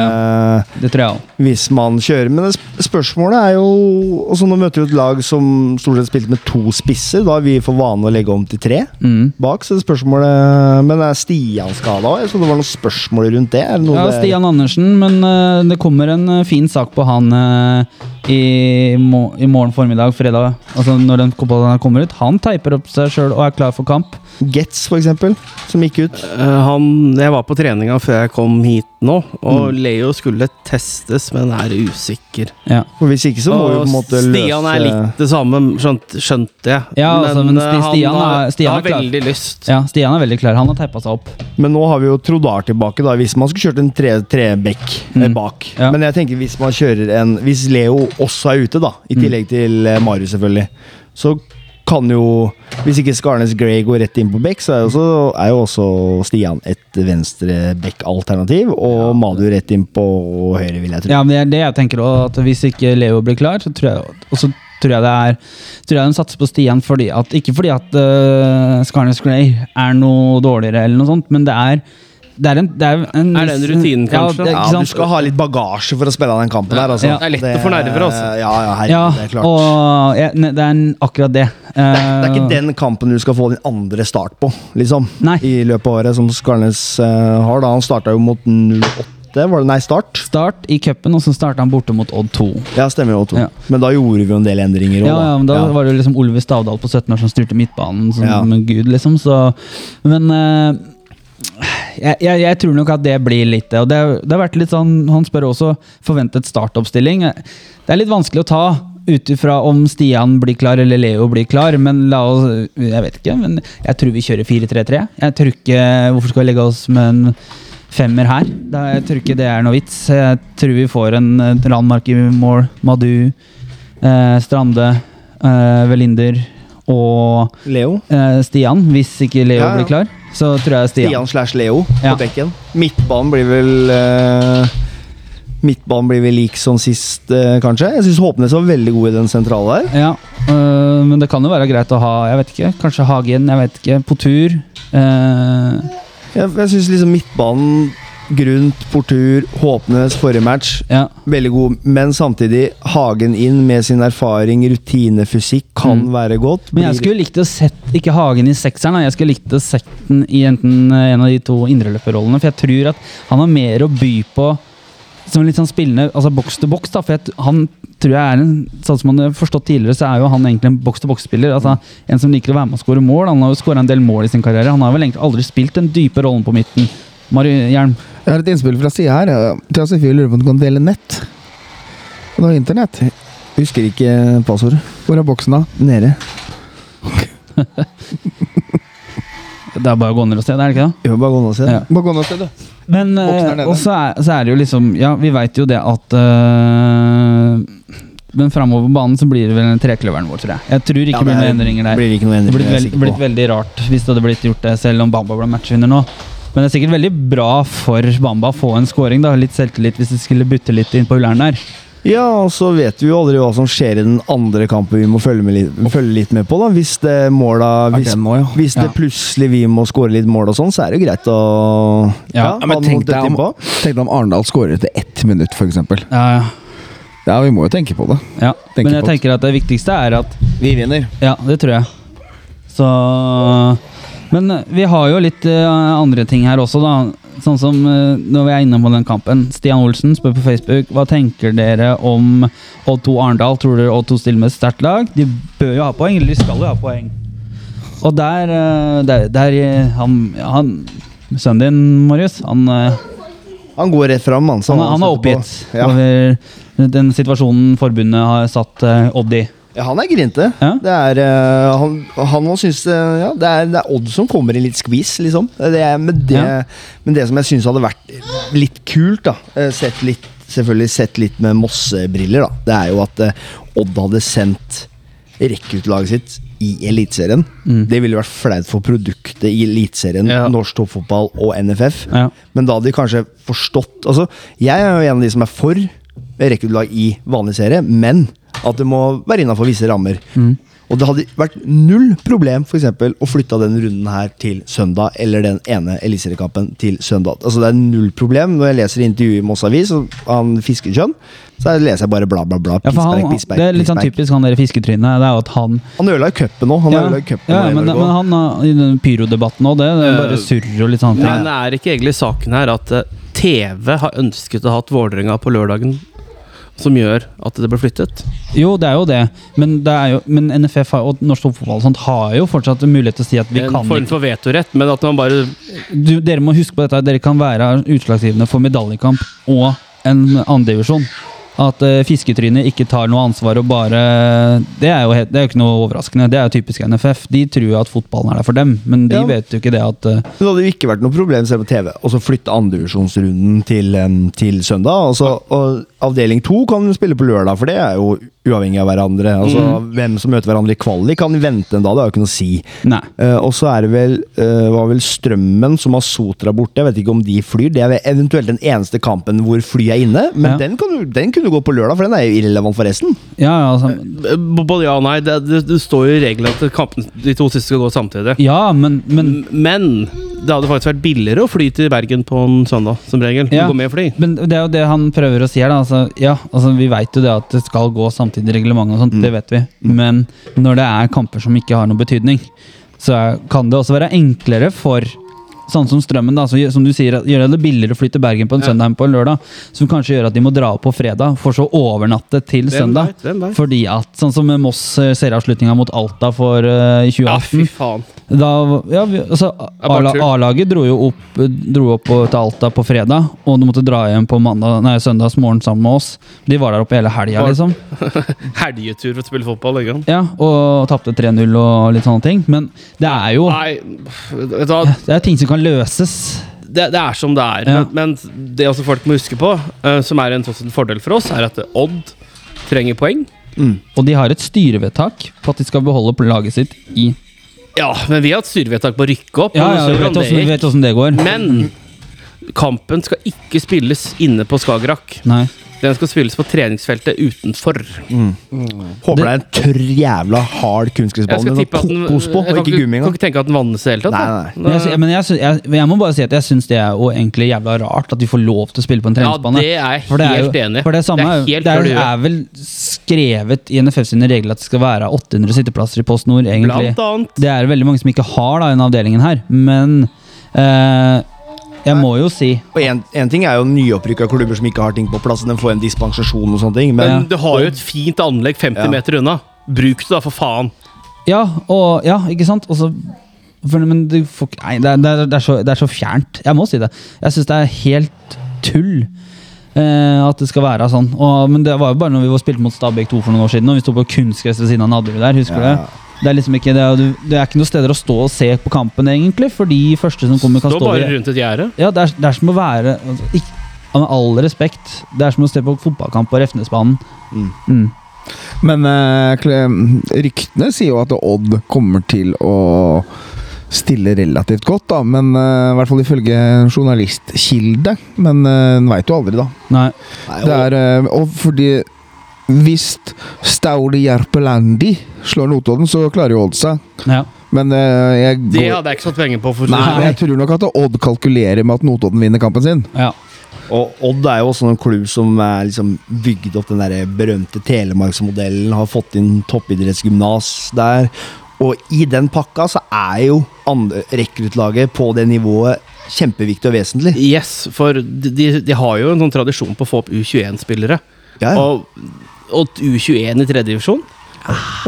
eh, Det tror jeg òg. Hvis man kjører. Men spørsmålet er jo også Nå møter vi et lag som stort sett spilte med to spisser. Da har vi for vane å legge om til tre Mm. bak. Så det spørsmålet Men er Stian skada òg? Jeg så det var noen spørsmål rundt det. Er det noe Ja, Stian Andersen, men eh, det kommer en fin sak på han i, mo i morgen formiddag, fredag. Altså når den kommer ut. Han teiper opp seg sjøl og er klar for kamp. Getz, for eksempel, som gikk ut. Uh, han, jeg var på treninga før jeg kom hit nå, og Mm. Leo skulle testes, men er usikker. Ja. For Hvis ikke så må vi på en måte løse Stian er litt det samme, skjønt, skjønte jeg. Ja, altså, men eh, Sti- han Stian har, er- Stian har er klar. veldig lyst. ja, Stian er veldig klar. Han har teipa seg opp. Men nå har vi jo Trodar tilbake, da, hvis man skulle kjørt en tre- trebekk eh, Mm. bak. Ja. Men jeg tenker hvis man kjører en Hvis Leo også er ute, da, i tillegg til eh, Marius, selvfølgelig, så kan jo Hvis ikke Skarnes Gray går rett inn på Beck, så er jo også, er jo også Stian et venstre Beck-alternativ. og Madu rett inn på høyre, vil jeg tro. Ja, men det er det jeg tenker at Hvis ikke Leo blir klar, så tror jeg også tror jeg det er Tror jeg de satser på Stian fordi at Ikke fordi at uh, Skarnes Gray er noe dårligere, eller noe sånt, men det er det er, en, det er, en, Er det en rutinen, kanskje? Ja, det, Ja, du skal ha litt bagasje for å spille den kampen der. Altså. Ja. Det er lett å få nerver, altså. Ja, ja, herregud, ja, det er klart. og ja, ne- det er en- akkurat det. Det er, det er ikke Eh, den kampen du skal få din andre start på, liksom. Nei. I løpet av året, som Skarnes uh, har. da Han starta jo mot 08, var det? Nei, Start. Start i cupen, og så starta han borte mot Odd 2. Ja, stemmer jo. 2 Ja. Men da gjorde vi jo en del endringer. Ja, også, ja, men Da var det liksom Olve Stavdal på 17 år som styrte midtbanen som Ja. gud, liksom. Så, men eh, jeg, jeg, jeg tror nok at det blir litt det. Og det, det har vært litt sånn Han spør også forventet startoppstilling. Det er litt vanskelig å ta ut ifra om Stian blir klar eller Leo blir klar, men la oss Jeg vet ikke, men jeg tror vi kjører 4-3-3. Jeg tror ikke Hvorfor skal vi legge oss med en femmer her? Jeg tror ikke det er noe vits. Jeg tror vi får en Randmark i mål, Madu, eh, Strande, eh, Velinder og Leo. eh, Stian. Hvis ikke Leo Ja, ja. blir klar, så tror jeg Stian. Stian slash Leo Ja. på bekken. Midtbanen blir vel uh, Midtbanen blir vel lik som sist, uh, kanskje. Jeg syns Håpnes var veldig god i den sentrale der. Ja, uh, men det kan jo være greit å ha Jeg vet ikke, kanskje Hagen, jeg vet ikke, på tur. Jeg, jeg syns liksom midtbanen Grunt, Portur, Håpnes forrige match. ja. Veldig god, men samtidig Hagen inn med sin erfaring, rutine, fysikk, kan Mm. være godt. Men jeg skulle likt å sett ikke Hagen i sekseren, jeg skulle likt å sett den i enten eh, en av de to indreløperrollene. For jeg tror at han har mer å by på som litt sånn spillende, altså boks til boks. For jeg, han tror jeg er en Sånn som man har forstått tidligere, så er jo han egentlig en boks til boks-spiller. altså En som liker å være med og skåre mål. Han har jo skåra en del mål i sin karriere. Han har vel egentlig aldri spilt den dype rollen på midten. Mari Hjelm. Jeg har et innspill fra sida her. Til Sofie lurer på om du kan dele nett. Du har internett. Husker ikke passordet. Hvor er boksen, da? Nede. Det er bare å gå ned og se, det er det ikke det? Jo, bare gå ned og se. Ja. Bare gå ned og se, du. Men eh, og så er, så er det jo liksom Ja, vi veit jo det at eh, Men framover på banen så blir det vel en trekløveren vår, tror jeg. Jeg tror ikke Ja, det blir det noen endringer der. Blir ikke noe Det endringer, blir jeg er veld, blitt veldig rart hvis det hadde blitt gjort det, selv om Bamba ble matchvinner nå. Men det er sikkert veldig bra for Bamba å få en scoring. da, Litt selvtillit hvis de skulle butte litt inn på Ullern der. Ja, og så vet vi jo aldri hva som skjer i den andre kampen vi må følge, med litt, følge litt med på. da. Hvis det måla Hvis, den ja? hvis det Ja. plutselig vi må skåre litt mål og sånn, så er det jo greit å Ja, ha men tenk deg om, tenk deg om Arendal skårer etter ett minutt, f.eks. Ja, ja. Ja, vi må jo tenke på det. ja. tenke Men jeg tenker at det viktigste er at Vi vinner. Ja, det tror jeg. Så Men eh, vi har jo litt eh, andre ting her også, da. Sånn som eh, når vi er inne på den kampen. Stian Olsen spør på Facebook hva tenker dere om Odd2 Arendal. Tror dere Odd2 stiller med et sterkt lag? De bør jo ha poeng, eller de skal jo ha poeng. Og der, der, der han, han Sønnen din, Marius, han, Han går rett fram, han. han, han er oppgitt Ja. over den situasjonen forbundet har satt Odd i. Ja, han er grinte. Ja. Det er uh, Han, han synes det, ja, det, er, det er Odd som kommer i litt skvis, liksom. Det er, men, det, Ja. men det som jeg syns hadde vært litt kult, da eh, Sett litt Selvfølgelig sett litt med Mosse-briller, da. Det er jo at uh, Odd hadde sendt rekruttlaget sitt i Eliteserien. Det ville vært flaut for produktet i Eliteserien, Ja. norsk toppfotball og NFF. Men da hadde de kanskje forstått Altså, jeg er jo en av de som er for rekruttlag i vanlig serie, men at det må være innafor visse rammer. Og det hadde vært null problem for eksempel, å flytte den runden her til søndag, eller den ene Eliteseriekampen til søndag. Altså Det er null problem. Når jeg leser intervjuet i Moss Avis han Fiskekjønn, så leser jeg bare bla, bla, bla. Ja, for Pissberg, han, det er litt sånn typisk han der fisketrynet. Det er jo at han Han ødela jo cupen nå. Han ja, ja, men, men han har- i den pyrodebatten òg, det, det er bare surr og litt sånn Men det er ikke egentlig saken her at eh, TV har ønsket å ha hatt Vålerenga på lørdagen som gjør at det ble flyttet? Jo, det er jo det, men, det jo, men NFF har, og norsk toppfotball sånt har jo fortsatt mulighet til å si at vi En kan form for vetorett, men at man bare du, Dere må huske på dette, dere kan være utslagsgivende for medaljekamp og en andredivisjon. At uh, fisketrynet ikke tar noe ansvar og bare Det er jo, det er jo ikke noe overraskende. Det er jo typisk NFF. De tror at fotballen er der for dem, men de Ja. vet jo ikke det at uh, Men det hadde jo ikke vært noe problem selv på TV Og så flytte andredivisjonsrunden til, um, til søndag. Og, og avdeling to kan spille på lørdag, for det er jo uavhengig av hverandre. Altså Hvem som møter hverandre i kvalik, kan vente en dag. Det har jo ikke noe å si. Eh, og så er det vel, uh, var vel Strømmen som har Sotra borte. Jeg vet ikke om de flyr. Det er eventuelt den eneste kampen hvor fly er inne. Men Ja. den, kan, den kunne gå på lørdag, for den er jo irrelevant for resten. Ja, ja, altså, B- Både ja og nei. Det, det, det står jo i reglene at kampen, de to siste skal gå samtidig. ja men, men Men det hadde faktisk vært billigere å fly til Bergen på en søndag, som regel. Ja. Gå med fly. Men det er jo det han prøver å si her. Da. Altså, ja, altså, vi veit jo det at det skal gå samtidig i reglementet, og sånt, det vet vi. Men når det er kamper som ikke har noen betydning, så er, kan det også være enklere for Sånn som Strømmen, da, så, som du sier, gjør det billigere å fly til Bergen på en Ja. søndag enn på en lørdag. Som kanskje gjør at de må dra opp på fredag, for så å overnatte til den søndag. vet, hvem? Fordi at, sånn som med Moss eh, serieavslutninga mot Alta for uh, 2018 Ja, fy faen. Da, ja, vi, altså. A-laget dro jo opp, dro opp på- til Alta på fredag, og de måtte dra hjem på mandag, nei, søndagsmorgen sammen med oss. De var der oppe hele helga, liksom. Helgetur for å spille fotball. Ikke? sant? Ja, og tapte 3-0 og litt sånne ting. Men det er jo Nei, vet du hva? Det er ting som kan løses. Det, det er som det er. Ja. Men, men det også folk må huske på, uh, som er en en fordel for oss, er at Odd trenger poeng. Og de har et styrevedtak på at de skal beholde laget sitt i Ja, men vi har hatt styrevedtak på å rykke opp. Ja, ja, så vi hvordan vet det vi vet hvordan det går. Men kampen skal ikke spilles inne på Skagerrak. Nei. Den skal spilles på treningsfeltet utenfor. Håper det, er en tørr jævla hard kunstgressbane med kokos på, og kan ikke gummi Kan ikke tenke at den vannes i det hele tatt. Nei, nei, Men jeg, men jeg, jeg, jeg må bare si at jeg syns det er jo egentlig jævla rart at de får lov til å spille på en treningsbane. Ja, det er jeg For det er helt jo, enig i. For det, samme, Det er helt det er, er vel skrevet i NFF sine regler at det skal være 800 sitteplasser i Post Nord, egentlig. Blant annet. Det er veldig mange som ikke har da, en avdelingen her, men eh, jeg må jo si Og en, en ting er jo nyopprykka klubber som ikke har ting på plass. Den får en dispensasjon og sånne ting. Men Men du har jo et fint anlegg 50 Ja. meter unna. Bruk det da, for faen. Ja, og, ja ikke sant? Også, for, men du får, ikke- nei, det, er, det, er, det, er så, det er så fjernt. Jeg må si det. Jeg syns det er helt tull. eh, at det skal være sånn. Og, men det var jo bare når vi var spilt mot Stabæk 2 for noen år siden, og vi sto på kunstgress ved siden av Nadderud der. Husker du det? Det er liksom ikke det, er, det er ikke noen steder å stå og se på kampen, egentlig. For de første som kommer, kan Stå bare rundt et gjerde. Ja, det er, det er som å være altså, ikke, Med all respekt, det er som å se på fotballkamp på Refnesbanen. Mm. Men uh, ryktene sier jo at Odd kommer til å stille relativt godt, da. Men uh, i hvert fall ifølge journalistkilde. Men uh, en veit jo aldri, da. Nei, Det er, uh, og fordi hvis Stauli Jerpelandi slår Notodden, så klarer jo Odd seg. Ja. Men uh, jeg Det hadde jeg ikke satt penger på. For Nei, men jeg tror nok at Odd kalkulerer med at Notodden vinner kampen sin. ja. Og Odd er jo også en klubb som er liksom bygd opp den der berømte Telemarksmodellen. Har fått inn toppidrettsgymnas der. Og i den pakka så er jo rekruttlaget på det nivået kjempeviktig og vesentlig. Yes, for de, de, de har jo en sånn tradisjon på å få opp U21-spillere. Ja, ja. Og, og U21 i tredje divisjon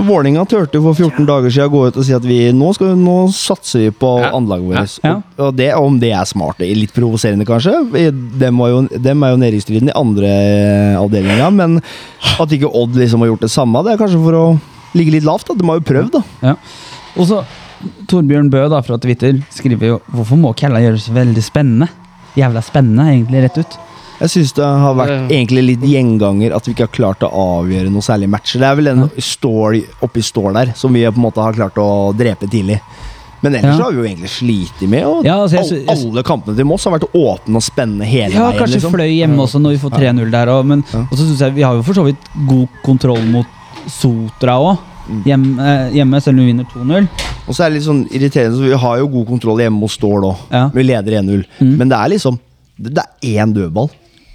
Vålinga turte for 14 dager siden å gå ut og si at vi, nå, skal, nå satser vi på Ja. anlaget vårt. Ja. Og, og det, om det er smart, det er litt provoserende kanskje. Dem, var jo, dem er jo nede i striden i andre avdelinga, men at ikke Odd liksom har gjort det samme, det er kanskje for å ligge litt lavt. da. De har jo prøvd, da. Ja. Og så Torbjørn Bø da fra Twitter skriver jo Hvorfor må Kella gjøres veldig spennende? Jævla spennende, egentlig, rett ut. Jeg syns det har vært egentlig litt gjenganger at vi ikke har klart å avgjøre noe særlig matcher. Det er vel den stål oppi stål der som vi på en måte har klart å drepe tidlig. Men ellers Ja. har vi jo egentlig slitt med og Ja, altså, jeg all, jeg sy- Alle kampene til Moss har vært åpne og spennende hele Ja, veien. kanskje liksom. fløy hjemme også når vi får 3-0 der òg, men Ja. og så synes jeg vi har jo for så vidt god kontroll mot Sotra òg. Hjemme, eh, hjemme, selv om vi vinner 2-0. Og så er det litt sånn irriterende, så vi har jo god kontroll hjemme mot Stål òg. Ja. Vi leder 1-0. Mm. Men det er liksom Det, det er én dødball.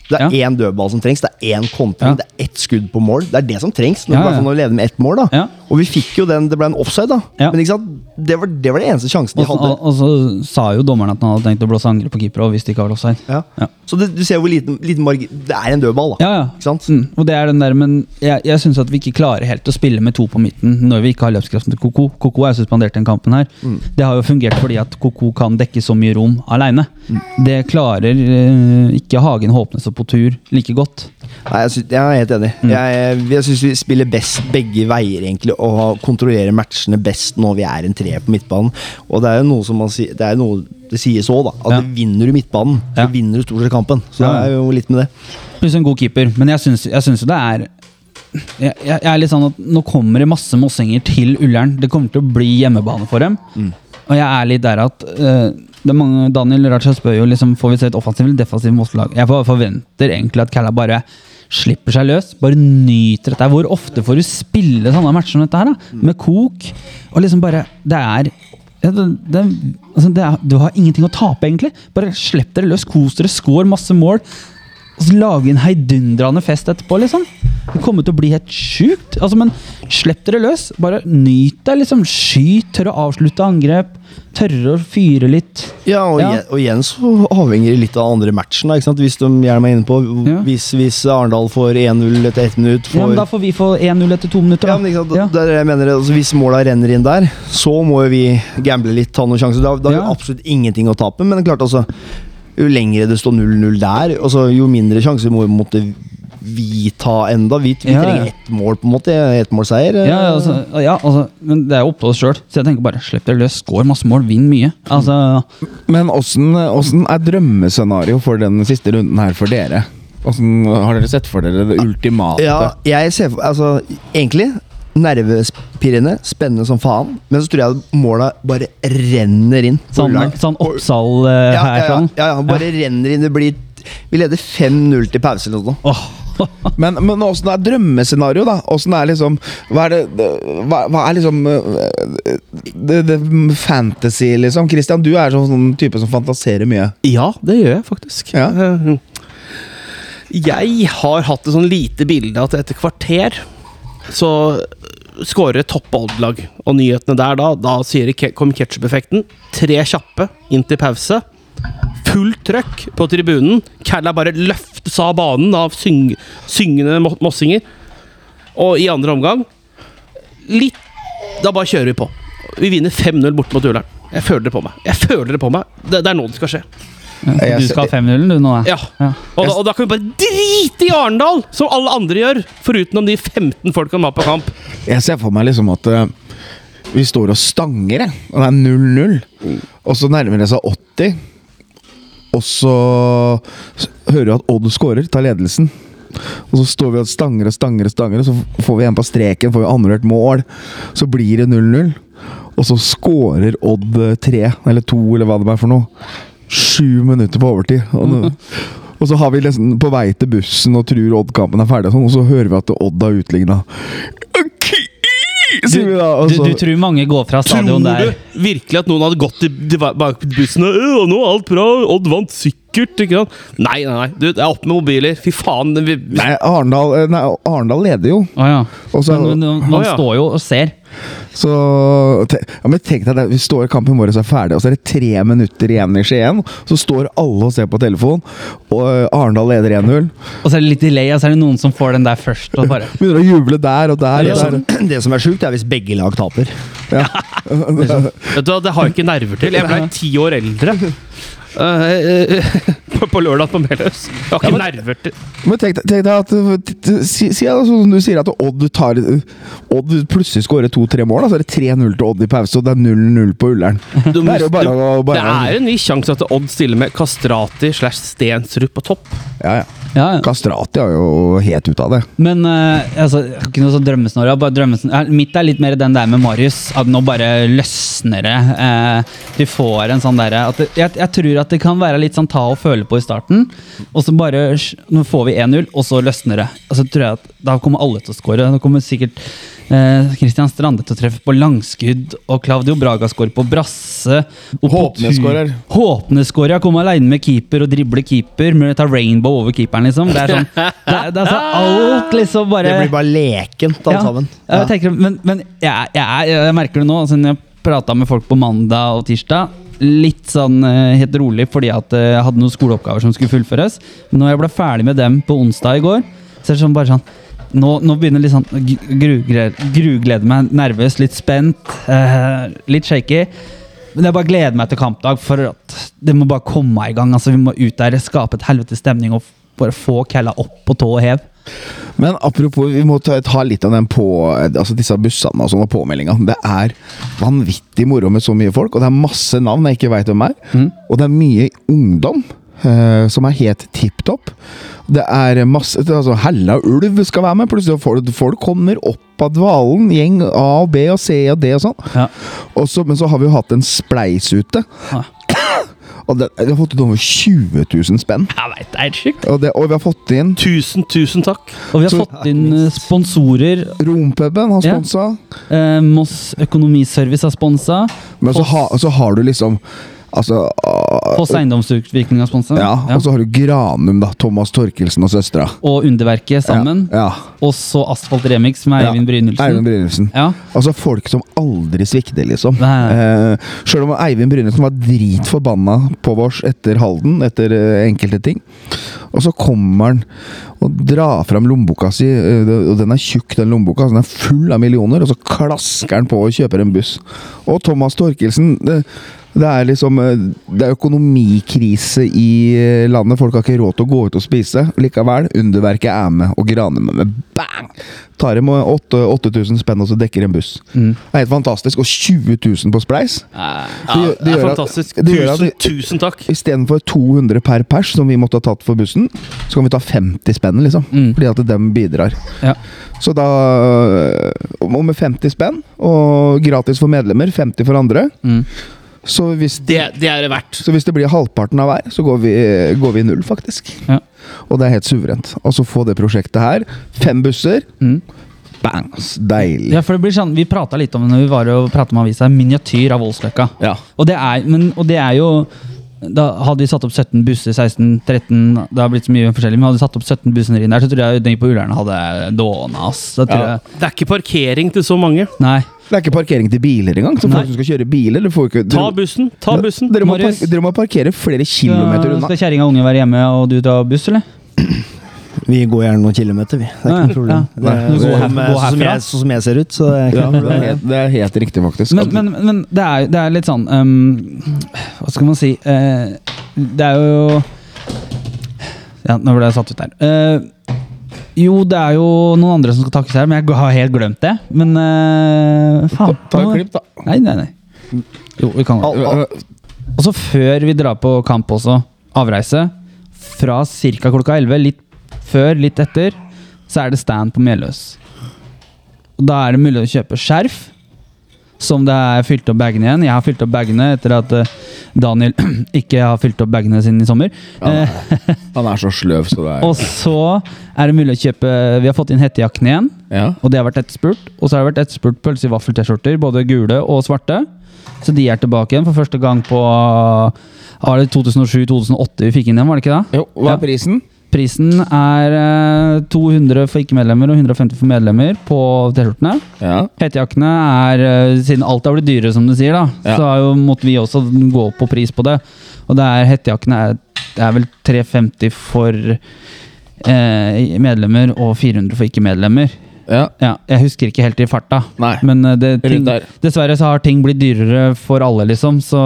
Det er én dødball som trengs. Det er én kontring. Ja. Det er ett skudd på mål. Det er det som trengs når Ja, ja. du leder med ett mål. da Ja. Og vi fikk jo den, det ble en offside, da. Ja. Men? Det var, det var det eneste sjansen de hadde. og, og så sa jo dommeren at han hadde tenkt å blåse angrep på keeper hvis det ikke var offside. Ja. Ja. Så det, du ser hvor liten, liten margin Det er en dødball, da. Ja, ja. Ikke sant? Mm, og det er den der, men jeg, jeg syns at vi ikke klarer helt å spille med to på midten når vi ikke har løpskraften til Koko. Koko er suspendert den kampen her. Mm. Det har jo fungert fordi at Koko kan dekke så mye rom aleine. Mm. Det klarer eh, ikke Hagen, Håpnes og Potur like godt. Nei, jeg, synes, jeg er helt enig. Mm. Jeg, jeg syns vi spiller best begge veier, egentlig, og kontrollerer matchene best når vi er en treer på midtbanen. Og det er jo noe som man sier Det er noe det sies òg, da. At Ja. vinner du midtbanen, så Ja. vinner du stort sett kampen. Så Ja. det er jo litt med det. Pluss en god keeper. Men jeg syns, jo det er jeg, jeg er litt sånn at Nå kommer det masse mossinger til Ullern. Det kommer til å bli hjemmebane for dem. Og jeg er litt der at er mange, Daniel Raja spør jo liksom Får vi se et offensivt eller defensivt Moss-lag. Jeg forventer egentlig at Kalla bare slipper seg løs. Bare nyter dette. Hvor ofte får du spille sånne matcher som dette her? da? Med kok. Og liksom bare Det er det, det, altså det er, Du har ingenting å tape, egentlig. Bare slipp dere løs, kos dere, skår masse mål. Og så lage en heidundrende fest etterpå, liksom. Det kommer til å bli helt sjukt. Altså, men slipp dere løs. Bare nyt deg, liksom. Skyt, tørre å avslutte angrep. Tørre å fyre litt. Ja, og, Ja. Og igjen så avhenger det litt av andre matchen. Da? Hvis de gjerne er inne på Ja. hvis, hvis Arendal får 1-0 etter ett minutt Ja, men da får vi få 1-0 etter to minutter, Ja, men ikke sant? Ja. Det er det jeg mener, altså, Hvis måla renner inn der, så må vi gamble litt, ta noen sjanser. Da, da har vi absolutt ingenting å tape. Men klart altså jo lengre det står 0-0 der, altså, jo mindre sjanser må måte vi ta enda. Vi, vi Ja, trenger ett mål, på en måte. Ettmålseier. Ja, altså, ja altså, men det er jo opp til oss sjøl. Så jeg tenker bare slipp dere løs, skår masse mål, vinn mye. Altså, Men åssen åssen er drømmescenario for den siste runden her for dere? Hvordan, Har dere sett for dere det ultimate? Ja, jeg ser for Altså, egentlig nervepirrende, spennende som faen. Men så tror jeg måla bare renner inn. sånn, sånn Oppsal uh, ja, her, ja, ja, sånn. ja, ja, bare renner inn. Det blir Vi leder 5-0 til pause eller noe Oh. Men, men åssen er drømmescenario, da? Åssen er liksom Hva er det, det- hva, hva er liksom øh, det, det fantasy, liksom? Christian, du er sånn type som fantaserer mye. Ja, det gjør jeg faktisk. Ja. Eh, Jeg har hatt et sånn lite bilde at etter kvarter så skårer et topp odd-lag. Og nyhetene der da, da sier Kom ketchup-effekten. Tre kjappe inn til pause. Fullt trøkk på tribunen. Kalla bare løftes av banen av syng syngende mossinger. Og i andre omgang litt Da bare kjører vi på. Vi vinner 5-0 bort mot Ullern. Jeg føler det på meg. Jeg føler det på meg. Det, det er nå det skal skje. Du skal ha 5-0 du nå? Ja. Ja. Og, da, og da kan vi bare drite i Arendal, som alle andre gjør. Foruten om de 15 folkene har på kamp. Jeg ser for meg liksom at uh, vi står og stanger, jeg. Og det er 0-0. Og så nærmer det seg 80. Og så hører du at Odd scorer, tar ledelsen. Og så står vi og stanger og stanger, og stanger Og så får vi en på streken, får vi annullert mål. Så blir det 0-0. Og så scorer Odd øh, tre, eller to, eller hva det er for noe. Sju minutter på overtid. Og, nå- og så har vi nesten på vei til bussen og tror Odd-kampen er ferdig, og, sånn, og så hører vi at Odd har utligna. Da. Og Du, du tror mange går fra stadion der du virkelig at noen hadde gått bak bussen og «Øh, nå er alt bra, Odd vant sikkert? Ikke sant? Nei, nei, nei. Du, det er opp med mobiler. Fy faen. Vi, vi, Nei, Arendal, eh, nei, Arendal leder jo. Å ja. Også, Men, men man Å ja. står jo og ser. så te, ja, men Tenk deg det, vi står i kampen vår er ferdig, og så er det tre minutter igjen i Skien. Så står alle og ser på telefon, og eh, Arendal leder 1-0. Og så er det litt delay, og så er det noen som får den der først. Og bare Begynner å juble der og der. Det Og som, der. det som er sjukt, er hvis begge lag taper. Ja. vet du, hva, det har jeg ikke nerver til. Jeg ble ti år eldre. Eh, eh, på, på lørdag på Meløs. Jeg har ikke nerver til Men tenk, tenk deg at Si, si altså, som du sier at Odd tar Odd plutselig skårer to-tre mål. så så er det 3-0 til Odd i pause, og det er 0-0 på Ullern. Du Det er jo bare å Det er en ny sjanse at Odd stiller med Kastrati slash Stensrud på topp. ja, ja. Ja, ja. Kastrati er jo helt ute av det. Men uh, altså, ikke noe sånn. Bare eh, Mitt er litt mer den der med Marius. At nå bare løsner det. Uh, du får en sånn derre jeg, jeg tror at det kan være litt sånn ta og føle på i starten. Og så bare Nå får vi 1-0, og så løsner det. Og så tror jeg at Da kommer alle til å score. Da kommer sikkert eh, Christian Strande til å treffe på langskudd, og Claudio Braga skårer på brasse. Håpne skårer. Håpne skårer. Jeg kommer aleine med keeper og dribler keeper. Men tar rainbow over keeperen, liksom. Det er sånn Det er, det er så alt liksom bare Det blir bare lekent, alt ja. sammen. Jeg tenker, men men jeg, jeg, jeg merker det nå. Altså, når jeg prata med folk på mandag og tirsdag Litt sånn eh, helt rolig fordi at eh, jeg hadde noen skoleoppgaver som skulle fullføres. Men når jeg ble ferdig med dem på onsdag i går, så er det sånn bare sånn nå, nå begynner litt sånn gruglede, gru meg, nervøs, litt spent, eh, litt shaky. Men jeg bare gleder meg til kampdag, for at det må bare komme i gang. Altså, vi må ut der, skape et helvetes stemning og bare få Kella opp på tå og hev. Men apropos, vi må ta, ta litt av den på Altså disse bussene og og påmeldinga. Det er vanvittig moro med så mye folk, og det er masse navn jeg ikke veit hvem er. Og det er mye ungdom. Uh, som er helt tipp topp. Det er masse altså Hella ulv skal være med. Plutselig folk, folk kommer opp av dvalen. Gjeng A og B og C og D og sånn. Ja. Men så har vi jo hatt en spleis ute. Ja. Og det, vi har fått inn over 20 000 spenn. Jeg vet, det er helt sjukt. Og, det, og vi har fått inn Tusen, tusen takk. Og vi har Så- fått inn eh, sponsorer. Rompuben har Ja. sponsa. Eh, Moss Økonomiservice har sponsa. Men så, ha, så har du liksom Altså uh, Foss Eiendomsutvikling har sponsa. ja, Og så har du Granum, da. Thomas Torkelsen og søstera. Og Underverket sammen. Ja. Og så Asfalt Remix med. Eivind Brynildsen. Eivind Brynildsen. Ja. Altså folk som aldri svikter, liksom. Nei. Eh, Sjøl om Eivind Brynildsen var dritforbanna på vårs etter Halden, etter uh, enkelte ting. Og så kommer han og drar fram lommeboka si, eh, og den er tjukk, den lommeboka. Den er full av millioner, og så klasker han på og kjøper en buss. Og Thomas Torkelsen det, det er liksom eh, Det er økonomikrise i eh, landet. Folk har ikke råd til å gå ut og spise. Likevel, underverket er med, og Granum er med. Bang! Tar dem 8000 spenn, og så dekker en buss. Mm. Det er helt fantastisk. Og 20 000 på Spleis. Ja, gjør- det er fantastisk. at- det tusen, at det- tusen takk. Istedenfor 200 per pers, som vi måtte ha tatt for bussen, så kan vi ta 50 spenn, liksom. Mm. Fordi at dem bidrar. Ja. Så da Og med 50 spenn, og gratis for medlemmer, 50 for andre, Mm. Så hvis Det, det er det verdt. så hvis det blir halvparten av hver, så går vi, går vi i null, faktisk. Ja. Og det er helt suverent. Og så få det prosjektet her. Fem busser. Mm. Bangs, Deilig. ja, for det blir sånn Vi prata litt om det når vi var og pratet med avisa. Miniatyr av Voldsløkka. Ja. Og det er, men, og det er jo da hadde vi satt opp 17 busser, 16, 13 Det har blitt så mye forskjellig, men hadde vi satt opp 17 busser inn der, så tror jeg den på Ullern hadde dåna, Ja. Det er ikke parkering til så mange. nei. Det er ikke parkering til biler engang. Så folk som skal kjøre får ikke, Ta bussen. Ta bussen. Dere må, dere må parkere flere kilometer unna. skal kjerringa og ungen være hjemme, og du tar buss, eller? Vi går gjerne noen kilometer, vi. Det er ikke noe problem. ja. Sånn, som- sånn, som jeg, ser ut, så er Ja, det, er helt, det er helt riktig, faktisk. Men, men, men det, er, det er litt sånn um, Hva skal man si Uh, Det er jo Ja, nå ble jeg satt ut der. Eh, jo, det er jo noen andre som skal takkes her, men jeg har helt glemt det. Men uh, faen. Ta et klipp, da. Nei, nei, nei. Jo, vi kan Og så før vi drar på kamp også, avreise, fra ca. klokka 11, litt før, litt etter, så er det stand på Meløs. Og da er det mulig å kjøpe skjerf, som det er fylt opp bagene igjen. Jeg har fylt opp bagene etter at eh, Daniel ikke har fylt opp bagene sine i sommer. Ja. Eh, Han er så sløv, så det er og så er det mulig å kjøpe Vi har fått inn hettejakkene igjen. ja. Og det har vært etterspurt. Og så har det vært etterspurt pølse i vaffel-T-skjorter, både gule og svarte. Så de er tilbake igjen for første gang på Var det 2007-2008 vi fikk inn dem, var det ikke det? Jo, hva er prisen? Prisen er eh, 200 for ikke-medlemmer og 150 for medlemmer på T-skjortene. Ja. Hettejakkene er, eh, siden alt har blitt dyrere, som du sier, da, Ja. så har jo, måtte vi også gå opp på pris på det. Og det er hettejakkene er, er vel 350 for eh, medlemmer og 400 for ikke-medlemmer. ja. Ja, jeg husker ikke helt i farta. Nei. Men eh, det, ting, dessverre så har ting blitt dyrere for alle, liksom. Så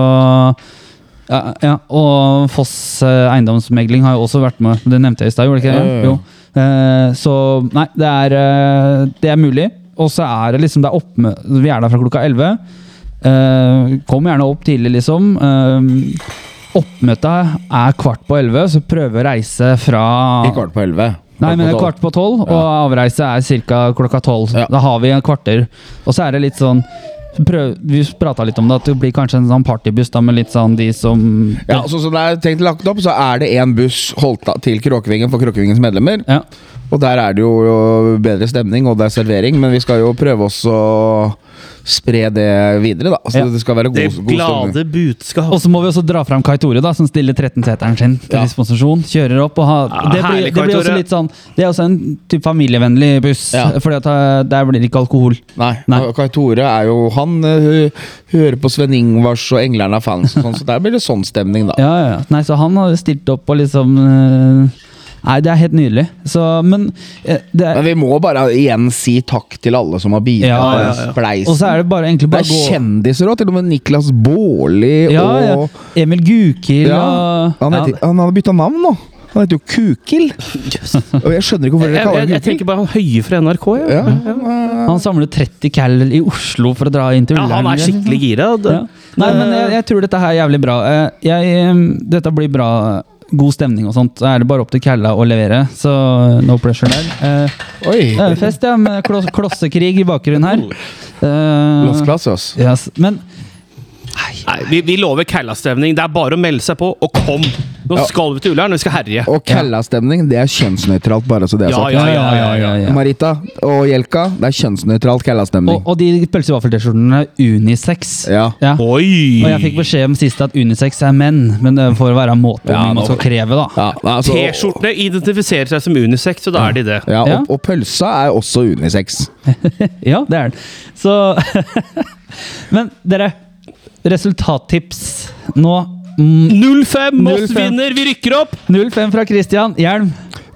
Ja, ja, og Foss eh, eiendomsmegling har jo også vært med. Det nevnte jeg i stad, gjorde det ikke? Det? Jo. Eh, så nei, det er, eh, det er mulig. Og så er det liksom det er oppmø Vi er der fra klokka 11. Eh, kom gjerne opp tidlig, liksom. Oppmøtet er kvart på 11, så prøve å reise fra I kvart på elleve. Nei, men det er kvart på tolv, og avreise er ca. klokka tolv. Ja. Da har vi en kvarter. Og så er det litt sånn prøv, Vi prata litt om det, at det blir kanskje en sånn partybuss da, med litt sånn de som Ja, sånn som det er tenkt lagt opp, så er det én buss holdt til Kråkevingen for Kråkevingens medlemmer. Ja. Og der er det jo bedre stemning, og det er servering, men vi skal jo prøve oss å spre det videre, da. Så Ja. det skal være god, Det god glade budskap. Og så må vi også dra fram Kai Tore, da, som stiller 13-seteren sin til Ja. disposisjon. Kjører opp og har Ja, Det blir, herlig, det blir også litt sånn Det er også en typ familievennlig buss, Ja. for eh, der blir det ikke alkohol. Nei, Nei. Kai Tore er jo Han eh, hører på Sven Ingvars og Englerne er fans, og sånn, så der blir det sånn stemning, da. Ja, ja, ja. Nei, så han har stilt opp og liksom eh, Nei, det er helt nydelig. Så, men eh, det er, Men vi må bare igjen si takk til alle som har bidratt. Ja, ja, ja. spleisen. Og så er det bare egentlig Det bare er å gå kjendiser òg, til og med Niklas Baarli Ja, ja. og Emil Gukild ja, og han, heter, han hadde bytta navn nå. Han heter jo Kukil. Og jeg skjønner ikke hvorfor Jeg, dere kaller jeg, ham jeg Kukil. tenker bare han høye fra NRK. Ja. Ja, ja. Han samler 30 cal i Oslo for å dra inn til Ja, han Ullern. er skikkelig gira. Det- Ja. Nei, men jeg, jeg tror dette her er jævlig bra. Eh, Jeg, eh, dette blir bra. God stemning og sånt. Så er det bare opp til Kalla å levere, så no pressure der. Eh, Oi! det er fest, ja, med kloss, klossekrig i bakgrunnen her. Eh, Las Clasios. yes. Men Nei, vi, vi lover Kælla-stemning. Det er bare å melde seg på, og kom! Nå Ja. skal vi til Ullern, og vi skal herje. Og Kalla-stemning, det er kjønnsnøytralt, bare så det er Ja, sagt. ja, ja, ja, ja. ja. Marita og Jelka, det er kjønnsnøytralt. Og, og de pølse- og er unisex. Ja. Ja. Oi! Og jeg fikk beskjed om sist at unisex er menn, men det får være måte Ja, man nå- skal kreve, da. Ja, altså, T-skjortene identifiserer seg som unisex, så da er de det. Ja, Ja. og, og pølsa er også unisex. Ja, det er den. Så Men dere, resultattips nå. Mm, 0-5! Moss 0-5. vinner, vi rykker opp! 0-5 fra Christian. Hjelm.